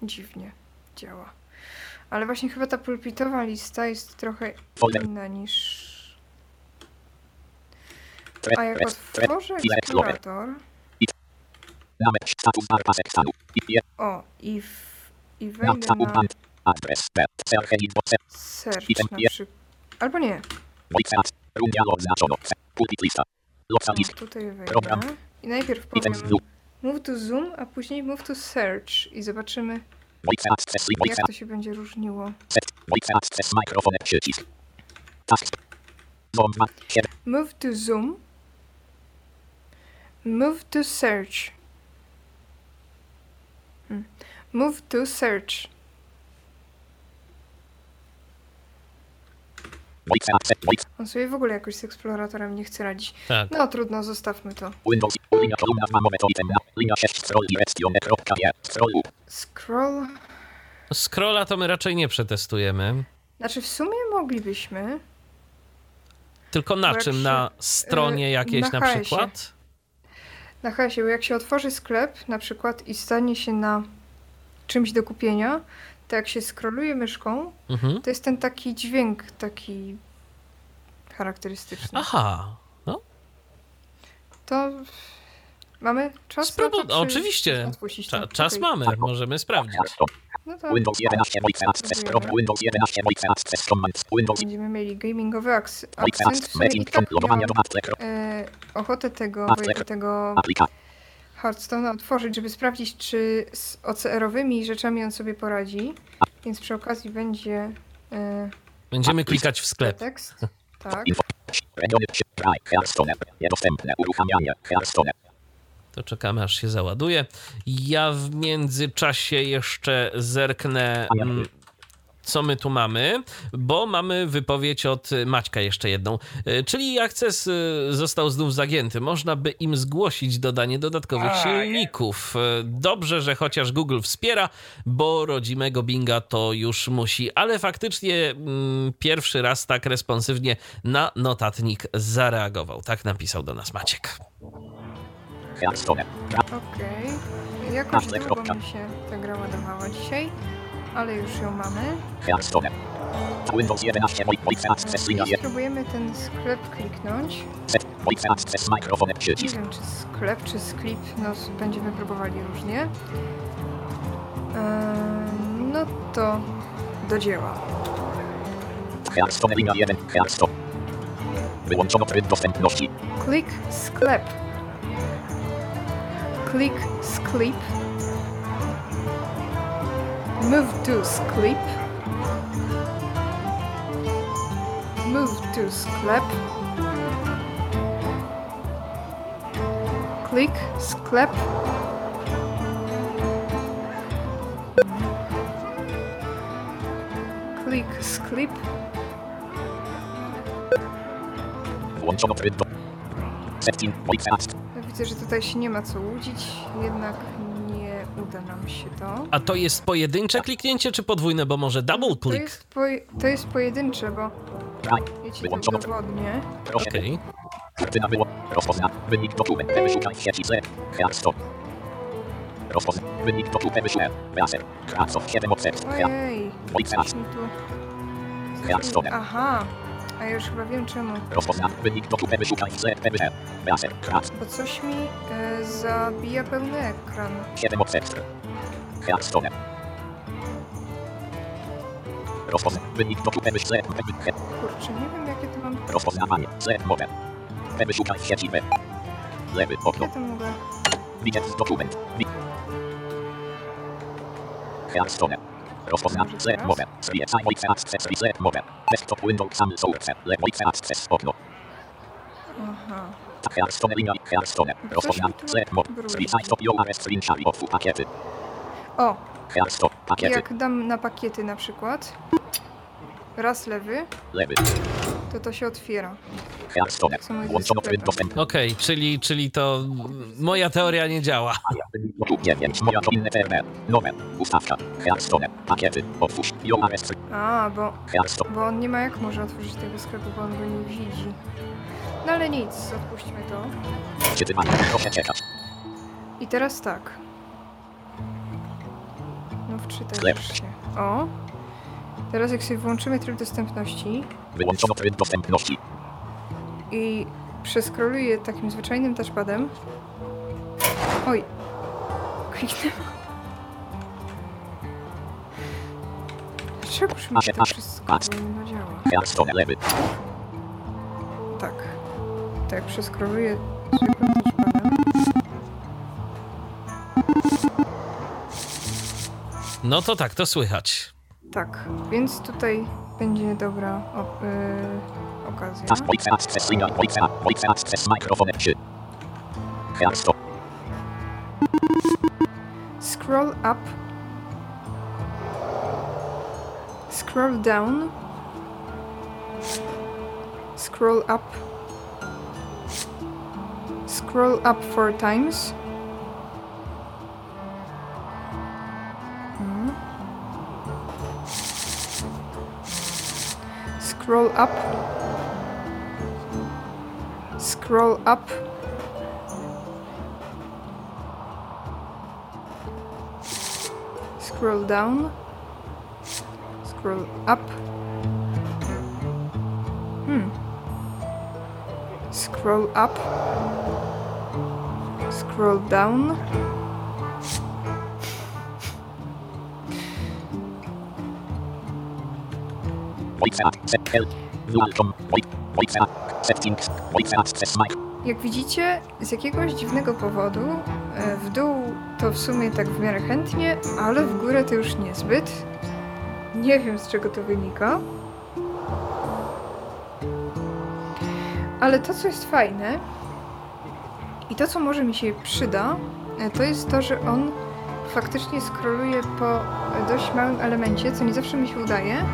dziwnie działa. Ale właśnie chyba ta pulpitowa lista jest trochę inna niż... A jak otworzę eksplorator... O, i, w, i wejdę na. Adres. Serch. Edit. Set. search na przykład. Albo nie, Voice access. Room dialog znaczono. Se. Pulpit lista. List. tutaj wejdę. Program. I najpierw powiem move to zoom, a później move to search i zobaczymy jak to się będzie różniło. Mikrofon. Przycisk. Task. Zone 2. 7. Move to zoom. Move to search. Hmm. Move to search. Voice access. Voice. On sobie w ogóle jakoś z eksploratorem nie chce radzić. Tak. No trudno, zostawmy to. Windows. Linia kolumna 2 moment item. na. Linia 6. Scroll. Scroll up. Scroll. Scrolla to my raczej nie przetestujemy. Znaczy w sumie moglibyśmy. Tylko na czym? się- Na stronie y, jakiejś na na, przykład? Na hasie, bo jak się otworzy sklep na przykład i stanie się na czymś do kupienia, to jak się scrolluje myszką, Mhm. to jest ten taki dźwięk taki charakterystyczny. Aha, no To mamy czas Spróbuj, na to, czy oczywiście. Cza, czas mamy, możemy sprawdzić. No to Windows 11 Voice Access Windows 11 Voice Access Commands, Windows będziemy mieli gamingowy Voice akcent. W sumie i tak e, ochotę tego, tego Hearthstone'a otworzyć, żeby sprawdzić, czy z OCR-owymi rzeczami on sobie poradzi. Więc przy okazji będzie e, Będziemy klikać w sklep. tekst. Tak. niedostępne, uruchamianie, Hearthstone, To czekamy, aż się załaduje. Ja w międzyczasie jeszcze zerknę, mm, co my tu mamy, bo mamy wypowiedź od Maćka jeszcze jedną. Y, Czyli akces y, został znów zagięty. Można by im zgłosić dodanie dodatkowych silników. Y, Dobrze, że chociaż Google wspiera, bo rodzimego Binga to już musi. Ale faktycznie mm, pierwszy raz tak responsywnie na notatnik zareagował. Tak napisał do nas Maciek. Okej. Jakoś Apple. długo mi się ta gra ładowała dzisiaj, ale już ją mamy. Windows 11 Voice Access Linia I 1, spróbujemy ten sklep kliknąć. set, Voice Access Microphone, Nie wiem, czy sklep, czy sklip, no będziemy próbowali różnie. Ehm, no to do dzieła. Hearthstone linia 1, Hearthstone. Wyłączono tryb dostępności. Klik sklep. Klik sklep. Move to sklep. Move to sklep. Klik sklep. Klik sklep. Włączono tryb do... Widzę, że tutaj się nie ma co łudzić, jednak nie uda nam się to. A to jest pojedyncze kliknięcie, czy podwójne, bo może double To click? jest, poj- to jest pojedyncze, bo to Wyłączono. udowodnię. proszę. Okej. Kurtyna było. Rozpozna. Wynik dokument. Wyszukaj w sieci Z. Hearthstone. Rozpozna. Wynik dokument. Wyszukaj. Laser. Kracow 7 odset. Ojej. Hearthstone. Aha, a ja już chyba wiem czemu. Rozpozna. Wynik dokument. Wyszukaj w Z. Wyszukaj. Laser. Krac. Bo coś mi e, zabija pełny ekran. 7 odset. Hearthstone. Rozpozna. Wynik dokument. Wyszukaj. Wynik. he- Kurczę, nie wiem jakie to mam... Rozpoznawanie. Z. Mowe. Wyszukaj w sieci B. Lewy okno. Ja to mogę... Widzieć dokument. Wi- Hearthstone. Rozpoznać Z mowę. Zwiecaj Voice Access Z mowę. Desktop Windows Sam Source. Le Voice Access okno. Aha. Hearthstone linia Hearthstone. Rozpoznać Z mowę. Zwiecaj Stop Your Arrest Screenshot of pakiety. O, Hearthstone. Pakiety. jak dam na pakiety na przykład, raz lewy, Lewy. To to się otwiera. Okej, czyli, czyli to moja teoria nie działa. Lotów 9. Moja to inne TRB. Nowe. Ustawka. Hearthstone. Pakiety. Otwórz. Your Arrest. A, bo. Bo on nie ma jak może otworzyć tego sklepu, bo on go nie widzi. No ale nic, odpuśćmy to. I teraz tak. No wczytaj się. O! Teraz jak sobie włączymy tryb dostępności Wyłączono tryb dostępności. i przeskroluję takim zwyczajnym touchpadem. Oj! Kliknęłam. Dlaczegoż mi się to wszystko nie działa? Hearthstone. Lewy. Tak. Tak, przeskroluję zwykłym touchpadem. No to tak, to słychać. Tak, więc tutaj będzie dobra o, yy, okazja. Task Voice Access Linia Voice A- Voice Access Microphone 3. Hearthstone. Scroll up. Scroll down. Scroll up. Scroll up four times. Scroll up. Scroll up. Scroll down. Scroll up. Hmm. Scroll up. scroll down. Jak widzicie, z jakiegoś dziwnego powodu e, w dół to w sumie tak w miarę chętnie, ale w górę to już niezbyt. Nie wiem z czego to wynika. Ale to, co jest fajne i to, co może mi się przyda, e, to jest to, że on faktycznie scrolluje po dość małym elemencie, co nie zawsze mi się udaje.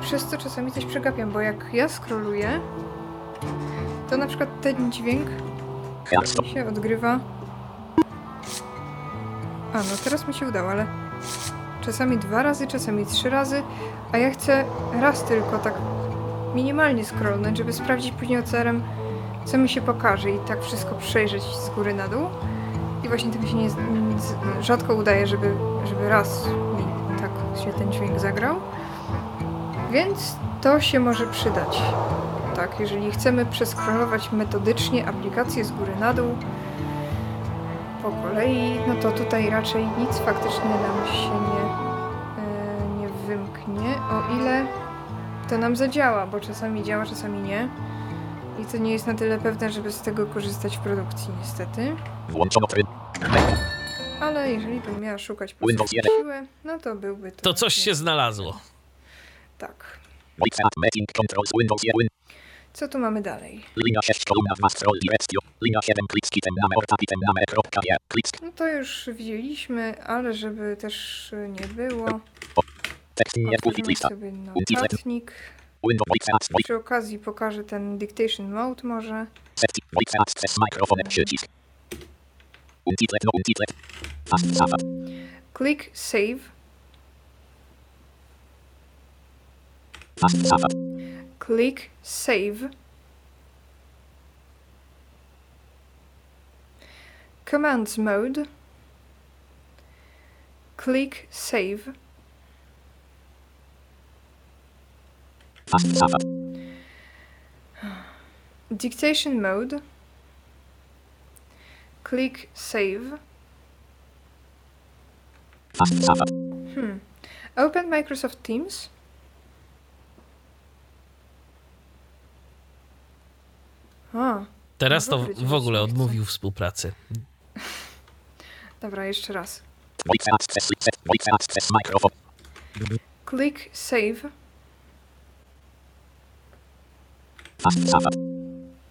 Przez to czasami coś przegapiam, bo jak ja scrolluję, to na przykład ten dźwięk się odgrywa. A, no teraz mi się udało, ale czasami dwa razy, czasami trzy razy, a ja chcę raz tylko tak minimalnie scrollnąć, żeby sprawdzić później OCR-em, co mi się pokaże i tak wszystko przejrzeć z góry na dół. I właśnie tak mi się nie, rzadko udaje, żeby, żeby raz mi tak się ten dźwięk zagrał. Więc to się może przydać. Tak, jeżeli chcemy przeskrolować metodycznie aplikację z góry na dół po kolei, no to tutaj raczej nic faktycznie nam się nie, e, nie wymknie, o ile to nam zadziała, bo czasami działa, czasami nie. I to nie jest na tyle pewne, żeby z tego korzystać w produkcji, niestety. Włączono tryb. Ale jeżeli bym miała szukać po Windows prostu 1. siłę, no to byłby to. To coś się znalazło. Tak. Voice meeting controls Windows 1. Co tu mamy dalej? Linia 6 kolumna 2 scroll directio. Linia 7 klik z kitem name name kropka je. Klik z No to już widzieliśmy, ale żeby też nie było, tekst nie pulpit lista. sobie notatnik. Przy okazji pokażę ten dictation mode może. mikrofon przycisk. No. Click save. Click save. Commands mode. Click save. Dictation mode. Click save. Hmm. Open Microsoft Teams. A, Teraz to Dobry, w ogóle odmówił współpracy. dobra, jeszcze raz. Click save.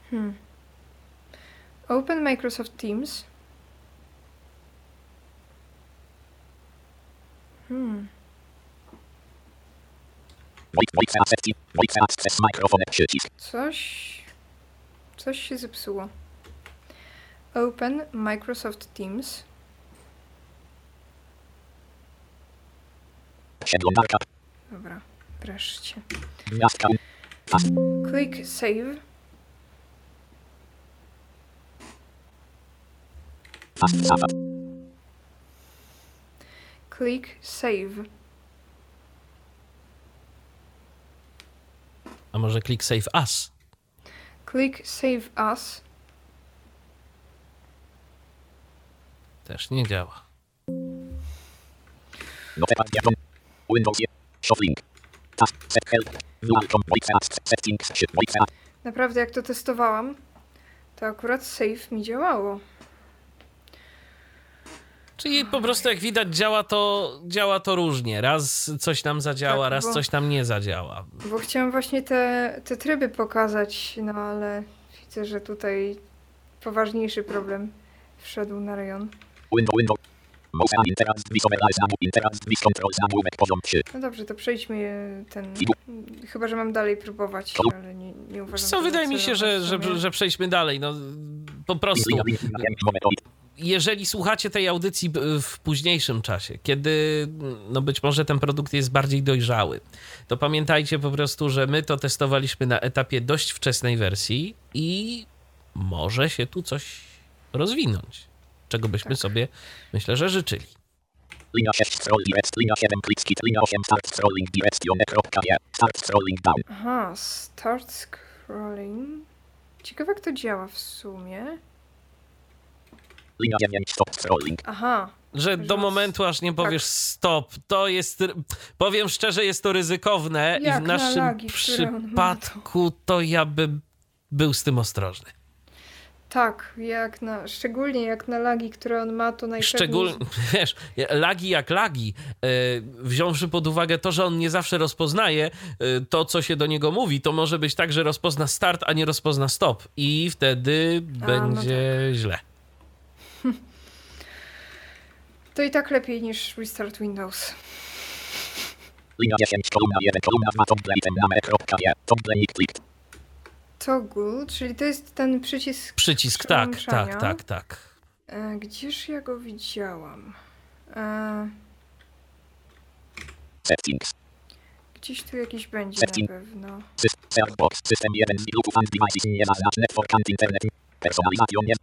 Hmm. Open Microsoft Teams. Hmm. Coś. Coś się zepsuło. Open Microsoft Teams. Przeglądarka. Dobra, wreszcie. Click save. Click save. A może click save as? Click save as. Też nie działa. Notepad dialog. Windows 1. Shuffling. Task set help. Welcome voice access settings. Shift voice access. Naprawdę, jak to testowałam, to akurat save mi działało. Czyli po prostu jak widać działa to, działa to różnie. Raz coś nam zadziała, Tak, raz bo- coś nam nie zadziała. Bo chciałam właśnie te, te tryby pokazać, no ale widzę, że tutaj poważniejszy problem wszedł na rejon. Window window. Mouse and interaz visualize namu interaz vis control nagłówek poziom 3. No dobrze, to przejdźmy e, ten. Chyba, że mam dalej próbować, ale nie, nie uważam. Co, wydaje mi się, że, że, że przejdźmy dalej. No, po prostu. Jeżeli słuchacie tej audycji w późniejszym czasie, kiedy no być może ten produkt jest bardziej dojrzały, to pamiętajcie po prostu, że my to testowaliśmy na etapie dość wczesnej wersji i może się tu coś rozwinąć, czego byśmy Tak. sobie, myślę, że życzyli. Linia 6 scroll direct. Linia 7 click skit. Linia 8 start scrolling. Start scrolling down. Aha, start scrolling. Ciekawe, jak to działa w sumie. Linia 9 stop scrolling. Aha, Że do momentu, aż nie powiesz tak. stop, to jest, powiem szczerze, jest to ryzykowne i Jak w na naszym lagi, przypadku to ja bym był z tym ostrożny. tak, jak na, szczególnie jak na lagi, które on ma, to najpewniej... Szczególnie, wiesz, lagi jak lagi, e, wziąwszy pod uwagę to, że on nie zawsze rozpoznaje e, to, co się do niego mówi, to może być tak, że rozpozna start, a nie rozpozna stop i wtedy no będzie źle. To i tak lepiej niż Restart Windows. Linia 10 kolumna 1 kolumna 2 toggle item name kropka je. Toggle nick clicked. Toggle, czyli to jest ten przycisk... Przycisk, tak, tak, tak, tak. E, gdzież ja go widziałam? E, Settings. gdzieś tu jakiś będzie Setting. na pewno. Sys search box. System 1 z Bluetooth and devices niezaznacz network and internet. Personalizacją nie.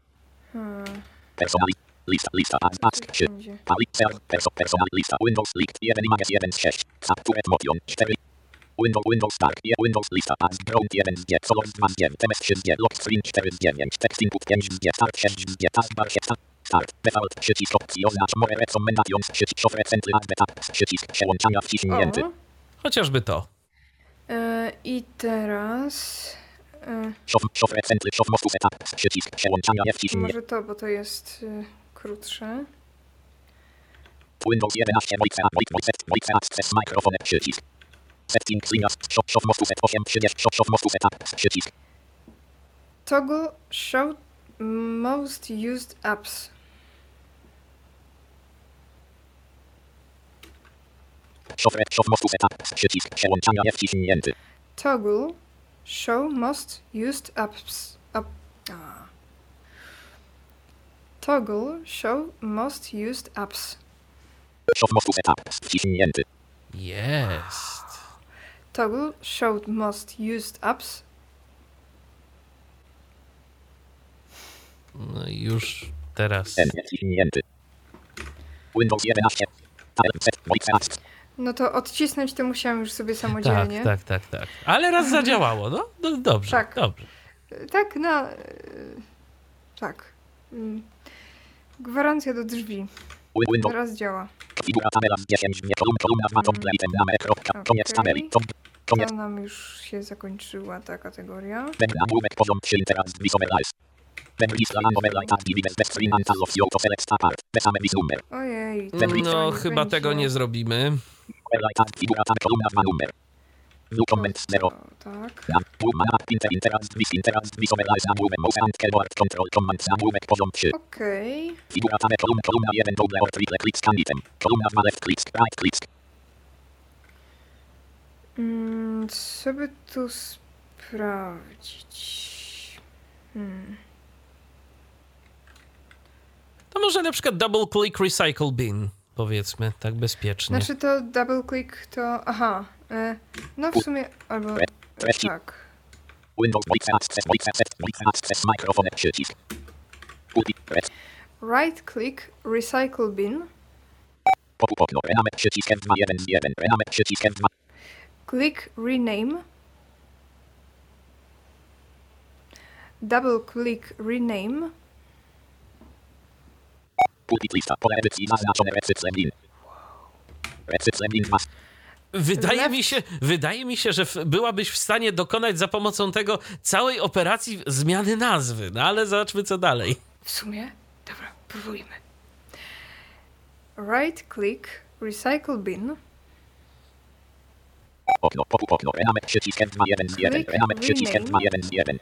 Personali. Lista. Lista. Ads. Ask. gdzieś Się. Pali. Perso. Personal. Lista. Windows. Likt. 1 images 1 z 6. Capture motion. 4. Windows. Windows. Start. Je. Windows. Lista. Ads. Ground 1 z G. Solos 2 z G. TMS 3 z G. Lock screen 4 z 9. Text input 5 z G. Start 6 z G. Taskbar 7. Start. Default. Przycisk opcji. Oznacz more recommendations. Przycisk szofre centry add tab. Przycisk przełączania wciśnięty. Chociażby to. e, I teraz... Może to, bo to jest e, krótsze. Windows 11 Voice App Voice Voice Voice Access Microphone przycisk. Szof mostu set 8 30 Szof Szof mostu setup przycisk. Toggle show most used apps. Mostu setup przycisk przełączania nie wciśnięty. Toggle show most used apps. Up. Toggle show most used apps. Szof mostu setup wciśnięty. Jest. Toggle showed most used apps. No już teraz. Wciśnięty. Windows 11 Tab set Voice. No to odcisnąć to musiałam już sobie Tak, samodzielnie. tak, tak, tak. Ale raz zadziałało, no, no dobrze, Tak. dobrze. Tak, no. e, Tak. Mm. Gwarancja do drzwi. Teraz działa. Figura tabela z 10 nie kolumn kolumna 2 toggle item name kropka. Koniec Okej. tabeli. Toggle. Koniec. To nam już się zakończyła ta kategoria. Web nagłówek poziom 3 interaz with overlays. Web list land overlay tab divides best screen and all of you to select apart. Besame with number. Ojej. to No, nie chyba tego nie zrobimy. Overlay tab figura tab kolumna 2 numer. View comment 0. O, Tak. Nam. Woman up inter interaz with interaz with overlays nagłówek mouse and keyboard control command nagłówek poziom 3. Okej. Figura tab kolumna kolumna 1 double or triple click scan item. Kolumna 2 left click right click. Mm, co by tu sprawdzić? Hmm. To może na przykład double click recycle bin, powiedzmy, tak bezpiecznie. Znaczy to double click to. Aha. E, no w sumie. Albo. Tak. Windows. Right click recycle bin. Pop-up okno. Rename przycisk F2 1 z 1. Rename przycisk F2. Click rename. Double click rename. Pulpit lista. Pole edycji zaznaczone recycle bin. Recycle bin 2. Wydaje mi, się, wydaje mi się, że byłabyś w stanie dokonać za pomocą tego całej operacji zmiany nazwy, no ale zobaczmy co dalej. W sumie? Dobra, próbujmy. Right click recycle bin. Okno. Pop-up okno. Rename przycisk F2 1 z 1. Click Rename przycisk rename. F2 1 z 1.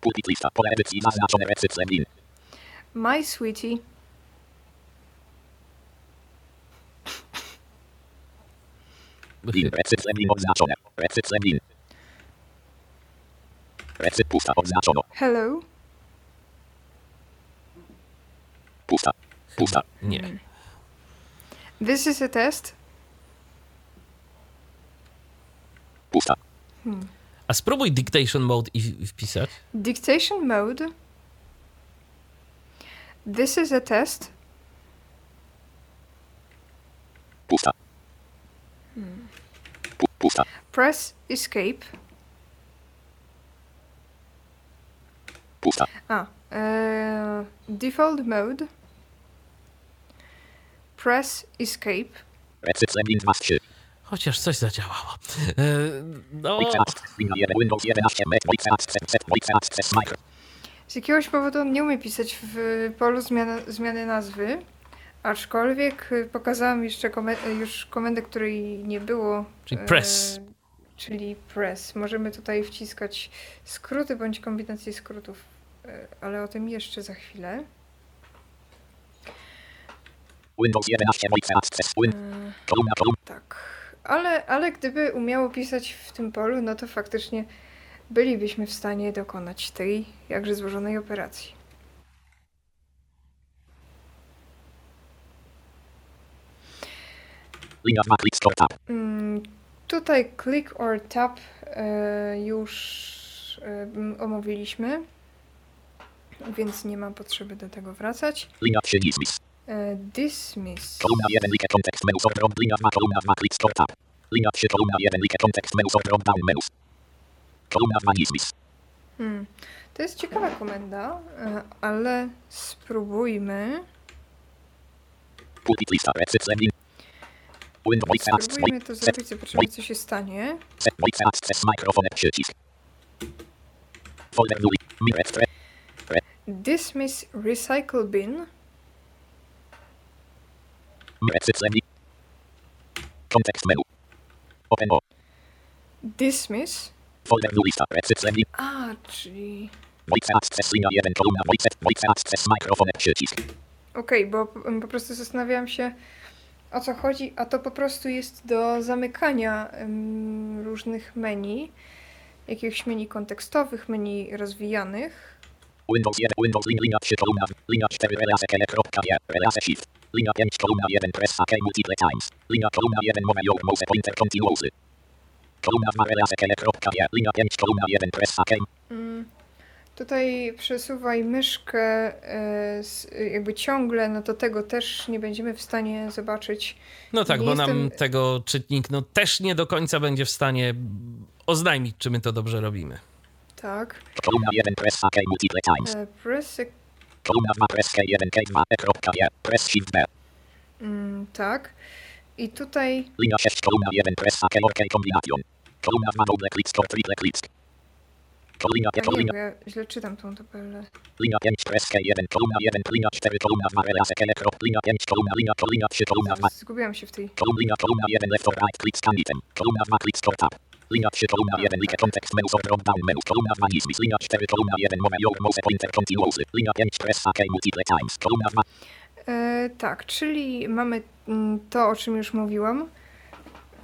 Pulpit lista. Pole edycji zaznaczone recycle bin. My sweetie. Bin. Recycle bin oznaczone. Recycle bin. Recyt pusta. Oznaczono. Hello. Pusta. Pusta. Nie. This is a test. Pusta. A spróbuj dictation mode i i wpisać. Dictation mode. This is a test. Pusta. Pu- pusta. Press escape. Pusta. A, E, default mode. Press escape. Exit Zemlin 23. Chociaż coś zadziałało. E, No, Z jakiegoś powodu on nie umie pisać w polu zmiana, zmiany nazwy, aczkolwiek y, pokazałam jeszcze już komendę, której nie było. Czyli e, press. czyli press. Możemy tutaj wciskać skróty bądź kombinacje skrótów, e, ale o tym jeszcze za chwilę. Windows 11 Voice access. Win. E, Kolumna kolumna. tak. Ale, ale gdyby umiało pisać w tym polu, no to faktycznie bylibyśmy w stanie dokonać tej jakże złożonej operacji. Linia 2 click store tab. Mm, Tutaj click or tap e, już e, omówiliśmy, więc nie mam potrzeby do tego wracać. Linia 3 dismiss. E, dismiss. Kolumna 1 like kontekst menu sort. Linia 2 kolumna 2 click store tab. Linia 3 kolumna 1 like kontekst menu sort down menus. Kolumna 2 dismiss. Hmm. To jest ciekawa komenda, e, ale spróbujmy. Spróbujmy to zrobić, zobaczymy co się stanie. Dismiss recycle bin. Kontekst menu. Open O. Dismiss. Folder lista. Exit Zemlin. A, czyli... Voice access linia 1 kolumna voice voice access microphone przycisk. Okej, bo po, po prostu zastanawiałam się o co chodzi, a to po prostu jest do zamykania em, różnych menu, jakichś menu kontekstowych, menu rozwijanych. Windows 1 Windows lin, linia 3 kolumna linia 4 relase kele kropka je relase shift. Linia 5 kolumna 1 press AK multiple times. Linia kolumna 1 mowa your mouse pointer continuously. Kolumna 2 relase kele kropka je linia 5 kolumna 1 press AK Mm, Tutaj przesuwaj myszkę e, s- jakby ciągle, no to tego też nie będziemy w stanie zobaczyć. no tak, Nie bo nam jestem- tego czytnik no, też nie do końca będzie w stanie oznajmić, czy my to dobrze robimy. Tak. kolumna 1 press AK multiple times. E, press, Kolumna 2 press K1 K2 e kropka je press shift B. mm, tak. I tutaj Linia 6 kolumna 1 press AK OK kombination. Kolumna 2 double click store triple click. Kolumna Ja 5 nie, linia bo ja źle czytam tą tabelę. Linia 5 press K1 kolumna 1 linia 4 kolumna 2 relase kele krop linia 5 kolumna linia kolumna 3 kolumna 2 Zgubiłam się w tej. kolumna linia kolumna 1 left or right click scan item kolumna 2 click store tab linia 3 kolumna 1 like kontekst menu sort drop down menu kolumna 2 dismiss linia 4 kolumna 1 mowa your mouse pointer continuously linia 5 press AK multiple times kolumna 2 E, tak, czyli mamy mm, to, o czym już mówiłam,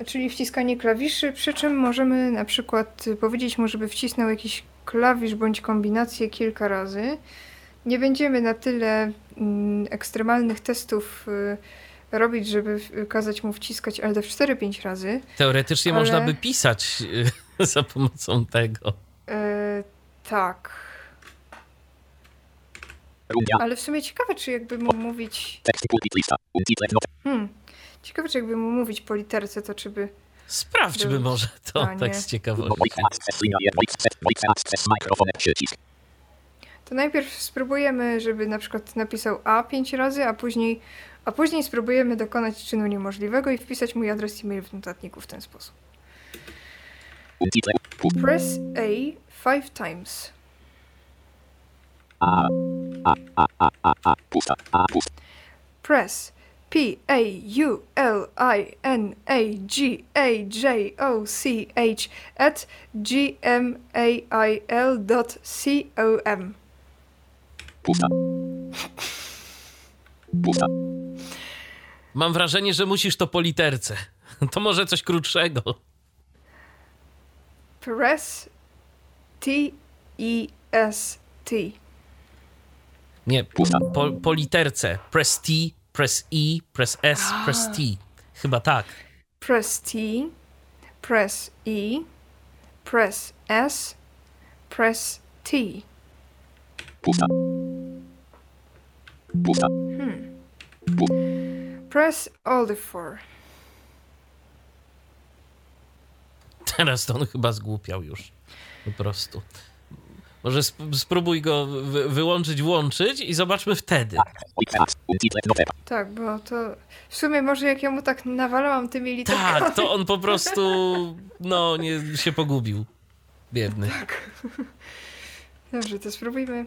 czyli wciskanie klawiszy, przy czym możemy na przykład powiedzieć mu, żeby wcisnął jakiś klawisz bądź kombinację kilka razy. Nie będziemy na tyle mm, ekstremalnych testów y, robić, żeby kazać mu wciskać LD 4-5 razy. Teoretycznie Ale- można by pisać y, za pomocą tego. E, tak, ale w sumie ciekawe, czy jakby mu mówić... Hmm, ciekawe, czy jakby mu mówić po literce, to czy by... Sprawdźmy Był może to stanie. tak z ciekawości. voice access linia 1 voice set voice access microphone przycisk To najpierw spróbujemy, żeby na przykład napisał A pięć razy, a później, a później spróbujemy dokonać czynu niemożliwego i wpisać mój adres e-mail w notatniku w ten sposób. Press A five times. A a a a a a pusta a pusta Press P A U L I N A G A J O C H at G M A I L dot C O M. pusta pusta Mam wrażenie, że musisz to po literce. To może coś krótszego. Press T E S T. Nie, Pusta. po, po literce. Press T, press E, press S, press T. Chyba tak. press T, press E, press S, press T. pusta pusta Press all the four. Teraz to on chyba zgłupiał już. Po prostu. Może sp- spróbuj go wy- wyłączyć, włączyć i zobaczmy wtedy. Tak, bo to w sumie może jak ja mu tak nawalałam tymi literkami. Tak, to on po prostu, no, nie się pogubił. Biedny. Dobrze, to spróbujmy.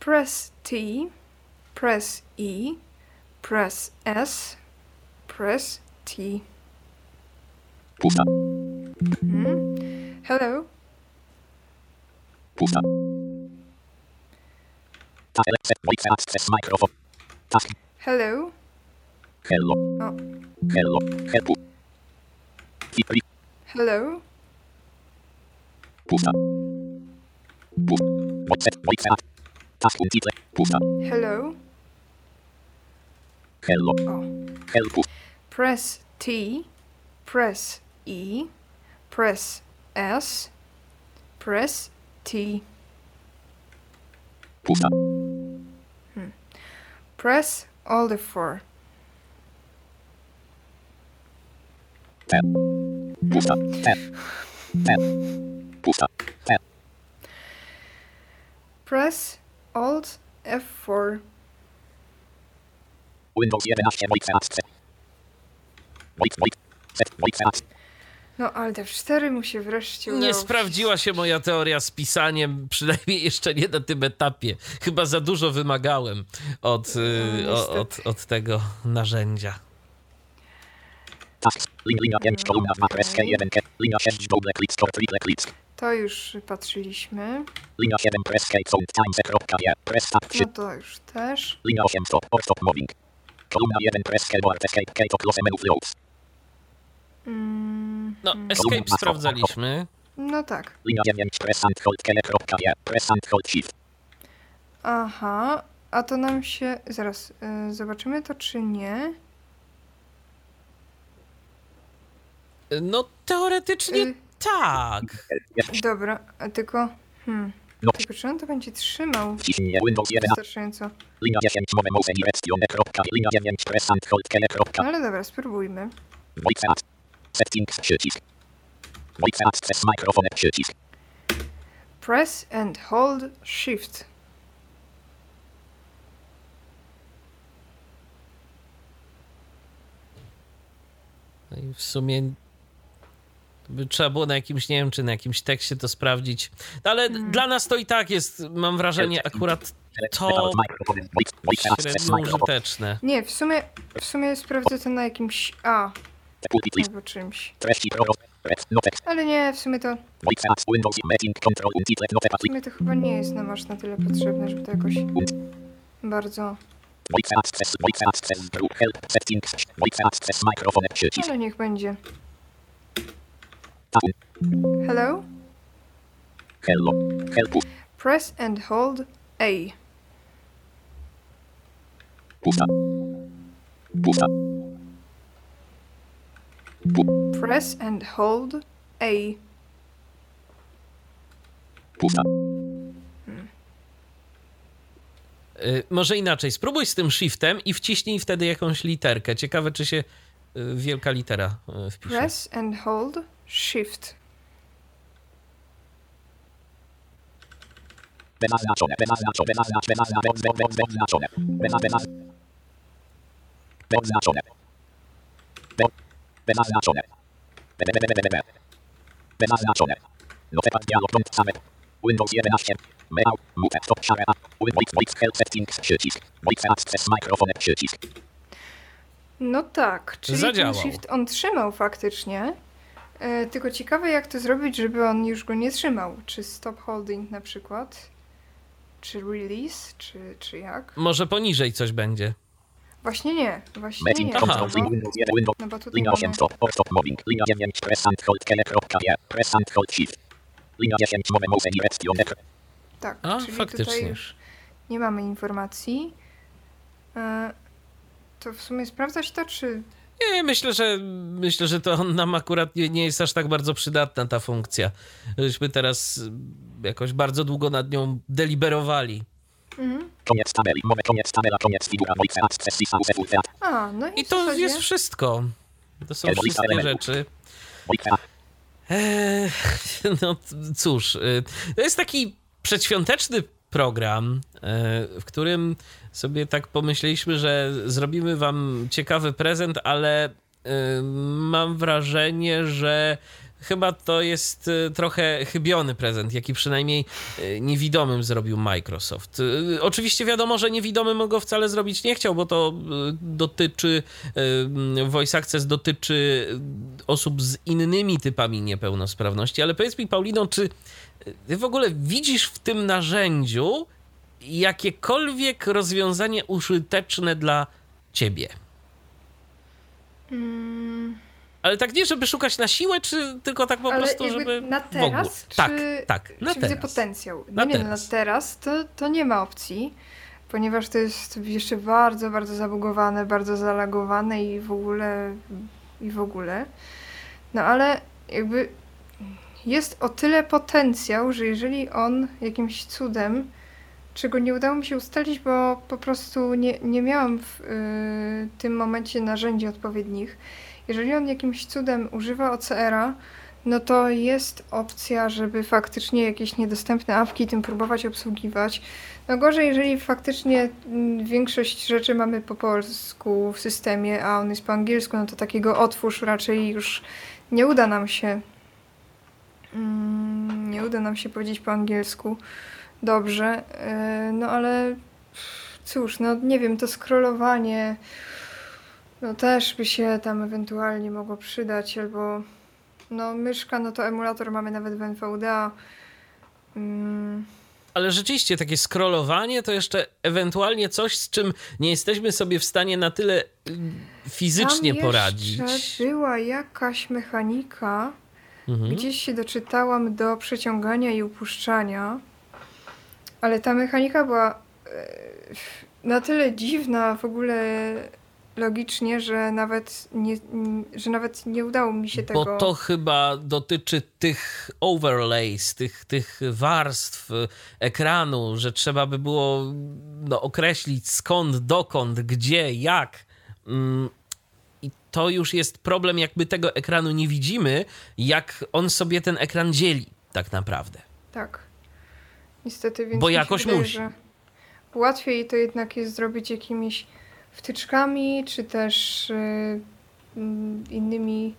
Press T, press E, press S, press T. Pusta. Hmm? Hello, Pusta. Access. Task. hello. Hello. O, Hello. Help. Hello. Pusta. Pusta. Wojcach. Wojcach. Task Untitled. Pusta. Hello. Hello. Oh. O. Help. Press T, press E, press S, press T. Pusta. Hmm. Press all the four. Pusta. Pusta. Press Alt F4. Windows 11 Wojcach Access. Wojt, Wojt. Set. Wojcach Access. No, Alt F4 mu się wreszcie udało. Nie sprawdziła się moja teoria z pisaniem, przynajmniej jeszcze nie na tym etapie. Chyba za dużo wymagałem od, y, No, o, od, od tego narzędzia. Tasks. Lin, linia 5, kolumna 2, press K1, K. Linia 6, double click, store, triple click. To już patrzyliśmy. Linia 7, press K, sound, times, kropka, je. Press tab 3. No to już też. Linia 8, stop, or stop moving. Kolumna 1, press K, board, escape, K, to close menu. Mm, No, escape sprawdzaliśmy. no tak. Linia 9, press and hold, K, kropka, je. Press and hold, shift. Aha, a to nam się. Zaraz, y, zobaczymy to czy nie. No, teoretycznie Y, tak. Dobra, a tylko. Hmm. No. Tylko czy on to będzie trzymał Wciśnij Windows 11. wystarczająco? Linia 10, mowe mouse, direction, kropka. Linia 9, press and hold, K, kropka. Ale dobra, spróbujmy. Wojcach. Settings, przycisk. Wojcach Access, mikrofon, przycisk. Press and hold shift. No i w sumie trzeba było na jakimś, nie wiem, czy na jakimś tekście to sprawdzić. No ale dla nas to i tak jest, mam wrażenie, akurat to średnio użyteczne. Nie, w sumie, w sumie sprawdzę to na jakimś A albo czymś. Ale nie, w sumie to, w sumie to chyba nie jest nam aż na tyle potrzebne, żeby to jakoś bardzo. Wojcach Access, Wojcach Access, group, help, settings, Wojcach Access, mikrofon, przycisk. Ale niech będzie. Hello? Hello, help, Press and hold A. pusta. Pusta. Press and hold A. Pusta. Y, może inaczej, spróbuj z tym shiftem i wciśnij wtedy jakąś literkę. Ciekawe, czy się y, wielka litera y, wpisze. Press and hold shift. Bezaznaczone, bezaznaczone. Beza, bezaznaczone. Bezaznaczone. Notepad dialog punkt. Windows 11. Meał, mute, stop, share. Windows, voice, help settings, przycisk. Voice access, mikrofon, przycisk. No tak, czyli Zadziałał. ten shift on trzymał faktycznie. E, tylko ciekawe jak to zrobić, żeby on już go nie trzymał. Czy stop holding na przykład? Czy release? Czy, czy jak? Może poniżej coś będzie. Właśnie nie, właśnie nie. No, Windows 1, Windows. bo tutaj Linia 8 mamy... stop, or stop moving. Linia 9 press and hold kele kropka je. Press and hold shift. Linia 10 mowe mouse direction ekr. Tak, A, czyli faktycznie. tutaj już nie mamy informacji. E, to w sumie sprawdzać to, czy... Nie, myślę, że myślę, że to nam akurat nie, nie jest aż tak bardzo przydatna ta funkcja. Żeśmy teraz jakoś bardzo długo nad nią deliberowali. Mhm. Koniec tabeli. Mowy koniec tabela. Koniec figura. Voice access House Full A, no i, I to zasadzie- jest wszystko. To są wszystkie rzeczy. Eee, no cóż, y, to jest taki przedświąteczny program, e, w którym sobie tak pomyśleliśmy, że zrobimy wam ciekawy prezent, ale y, mam wrażenie, że chyba to jest y, trochę chybiony prezent, jaki przynajmniej niewidomym zrobił Microsoft. Oczywiście wiadomo, że niewidomym go wcale zrobić nie chciał, bo to dotyczy, Voice Access dotyczy osób z innymi typami niepełnosprawności, ale powiedz mi Paulino, czy ty w ogóle widzisz w tym narzędziu jakiekolwiek rozwiązanie użyteczne dla ciebie? Mm, Ale tak nie, żeby szukać na siłę, czy tylko tak po ale prostu, żeby na teraz, czy, Tak, tak, na czy widzę teraz. potencjał? Na nie, nie, teraz. na teraz to, to nie ma opcji, ponieważ to jest jeszcze bardzo, bardzo zabugowane, bardzo zalagowane i w ogóle, i w ogóle. No ale jakby jest o tyle potencjał, że jeżeli on jakimś cudem, czego nie udało mi się ustalić, bo po prostu nie, nie miałam w y, tym momencie narzędzi odpowiednich, jeżeli on jakimś cudem używa OCR-a, no to jest opcja, żeby faktycznie jakieś niedostępne apki tym próbować obsługiwać. No gorzej, jeżeli faktycznie mm, większość rzeczy mamy po polsku w systemie, a on jest po angielsku, no to takiego otwórz raczej już nie uda nam się. Mm, Nie uda nam się powiedzieć po angielsku dobrze. e, No ale cóż, no nie wiem, to scrollowanie no też by się tam ewentualnie mogło przydać, albo no myszka, no to emulator mamy nawet w NVDA. Mm, Ale rzeczywiście takie scrollowanie to jeszcze ewentualnie coś, z czym nie jesteśmy sobie w stanie na tyle mm, fizycznie tam poradzić. była jakaś mechanika, Mhm. gdzieś się doczytałam do przeciągania i upuszczania, ale ta mechanika była e, na tyle dziwna w ogóle logicznie, że nawet nie, że nawet nie udało mi się tego... Bo to chyba dotyczy tych overlays, tych, tych warstw y, ekranu, że trzeba by było no, określić skąd, dokąd, gdzie, jak. To już jest problem, jakby tego ekranu nie widzimy, jak on sobie ten ekran dzieli, tak naprawdę. Tak. Niestety, więc Bo jakoś wydaje, musi. Łatwiej to jednak jest zrobić jakimiś wtyczkami, czy też y, mm, innymi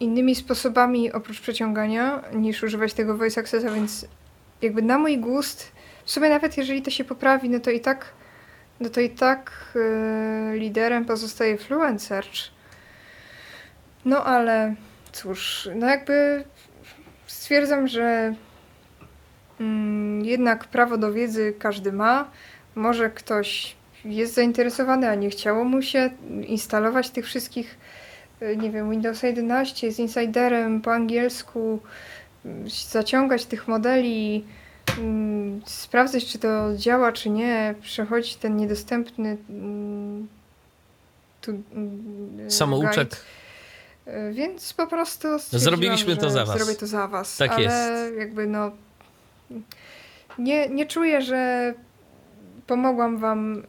innymi sposobami oprócz przeciągania, niż używać tego voice accessa, więc jakby na mój gust, w sumie nawet jeżeli to się poprawi, no to i tak no to i tak y, liderem pozostaje Fluent Search. No ale cóż, no jakby stwierdzam, że mm, jednak prawo do wiedzy każdy ma. Może ktoś jest zainteresowany, a nie chciało mu się instalować tych wszystkich, y, nie wiem, Windows 11 z insiderem po angielsku, y, zaciągać tych modeli, sprawdzać, czy to działa, czy nie, przechodzić ten niedostępny mm, tu, mm, Samouczek. guide. Y, Więc po prostu Zrobiliśmy to za was. Zrobię to za was. Tak ale jest. jakby no nie, nie czuję, że pomogłam wam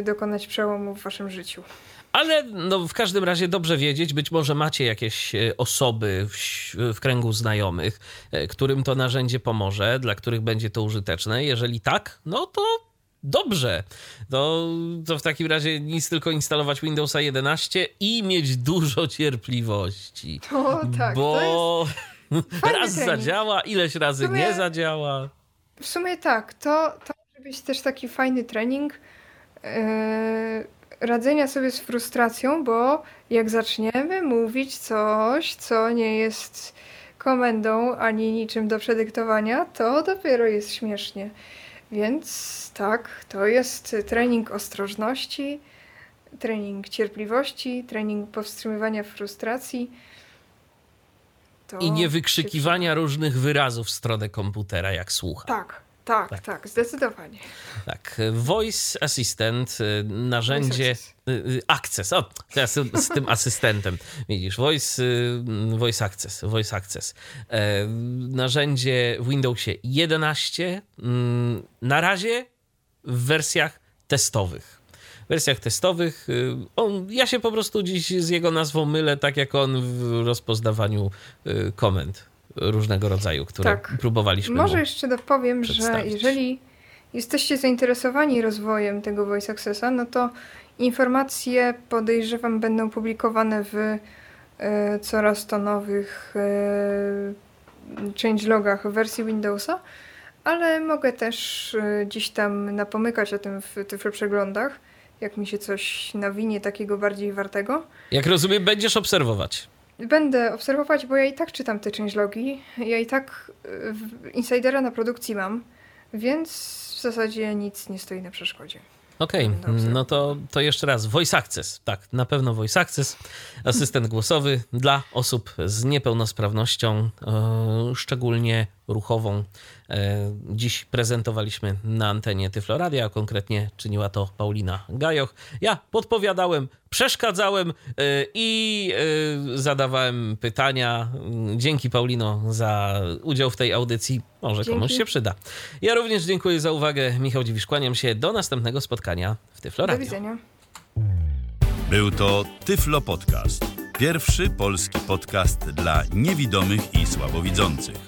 y, dokonać przełomu w waszym życiu. Ale no, w każdym razie dobrze wiedzieć, być może macie jakieś e, osoby w, w kręgu znajomych, e, którym to narzędzie pomoże, dla których będzie to użyteczne. Jeżeli tak, no to dobrze. To, to w takim razie nic tylko instalować Windowsa 11 i mieć dużo cierpliwości. O tak, bo raz trening. zadziała, ileś razy sumie- nie zadziała. w sumie tak, to, to może być też taki fajny trening y, radzenia sobie z frustracją, bo jak zaczniemy mówić coś, co nie jest komendą ani niczym do przedyktowania, to dopiero jest śmiesznie. Więc tak, to jest trening ostrożności, trening cierpliwości, trening powstrzymywania frustracji. To I nie wykrzykiwania różnych wyrazów w stronę komputera, jak słucha. Tak, tak, Tak. tak, zdecydowanie. Tak, Voice Assistant, y, narzędzie. Access. y, y, Access, o, teraz z tym asystentem. Widzisz, Voice, voice Access, Voice Access. E, narzędzie w Windowsie 11, mm, na razie w wersjach testowych. W wersjach testowych, on, ja się po prostu dziś z jego nazwą mylę, tak jak on w rozpoznawaniu komend różnego rodzaju, które Tak. próbowaliśmy Może jeszcze dopowiem, że jeżeli jesteście zainteresowani rozwojem tego Voice Accessa, no to informacje podejrzewam będą publikowane w e, coraz to nowych e, changelogach wersji Windowsa, ale mogę też e, gdzieś tam napomykać o tym w tych przeglądach, jak mi się coś nawinie takiego bardziej wartego. Jak rozumiem, będziesz obserwować. Będę obserwować, bo ja i tak czytam te changelogi. Ja i tak y, insidera na produkcji mam, więc w zasadzie nic nie stoi na przeszkodzie. Okej, obserwować. no to, to jeszcze raz. Voice Access. Tak, na pewno Voice Access. Asystent głosowy dla osób z niepełnosprawnością, e, szczególnie ruchową. E, dziś prezentowaliśmy na antenie Tyfloradia, a konkretnie czyniła to Paulina Gajoch. Ja podpowiadałem, przeszkadzałem e, i e, zadawałem pytania. Dzięki Paulino za udział w tej audycji. Może Dzięki. komuś się przyda. Ja również dziękuję za uwagę. Michał Dziwisz, kłaniam się. Do następnego spotkania w Do Tyfloradio. widzenia. Był to Tyflo Podcast. Pierwszy polski podcast dla niewidomych i słabowidzących.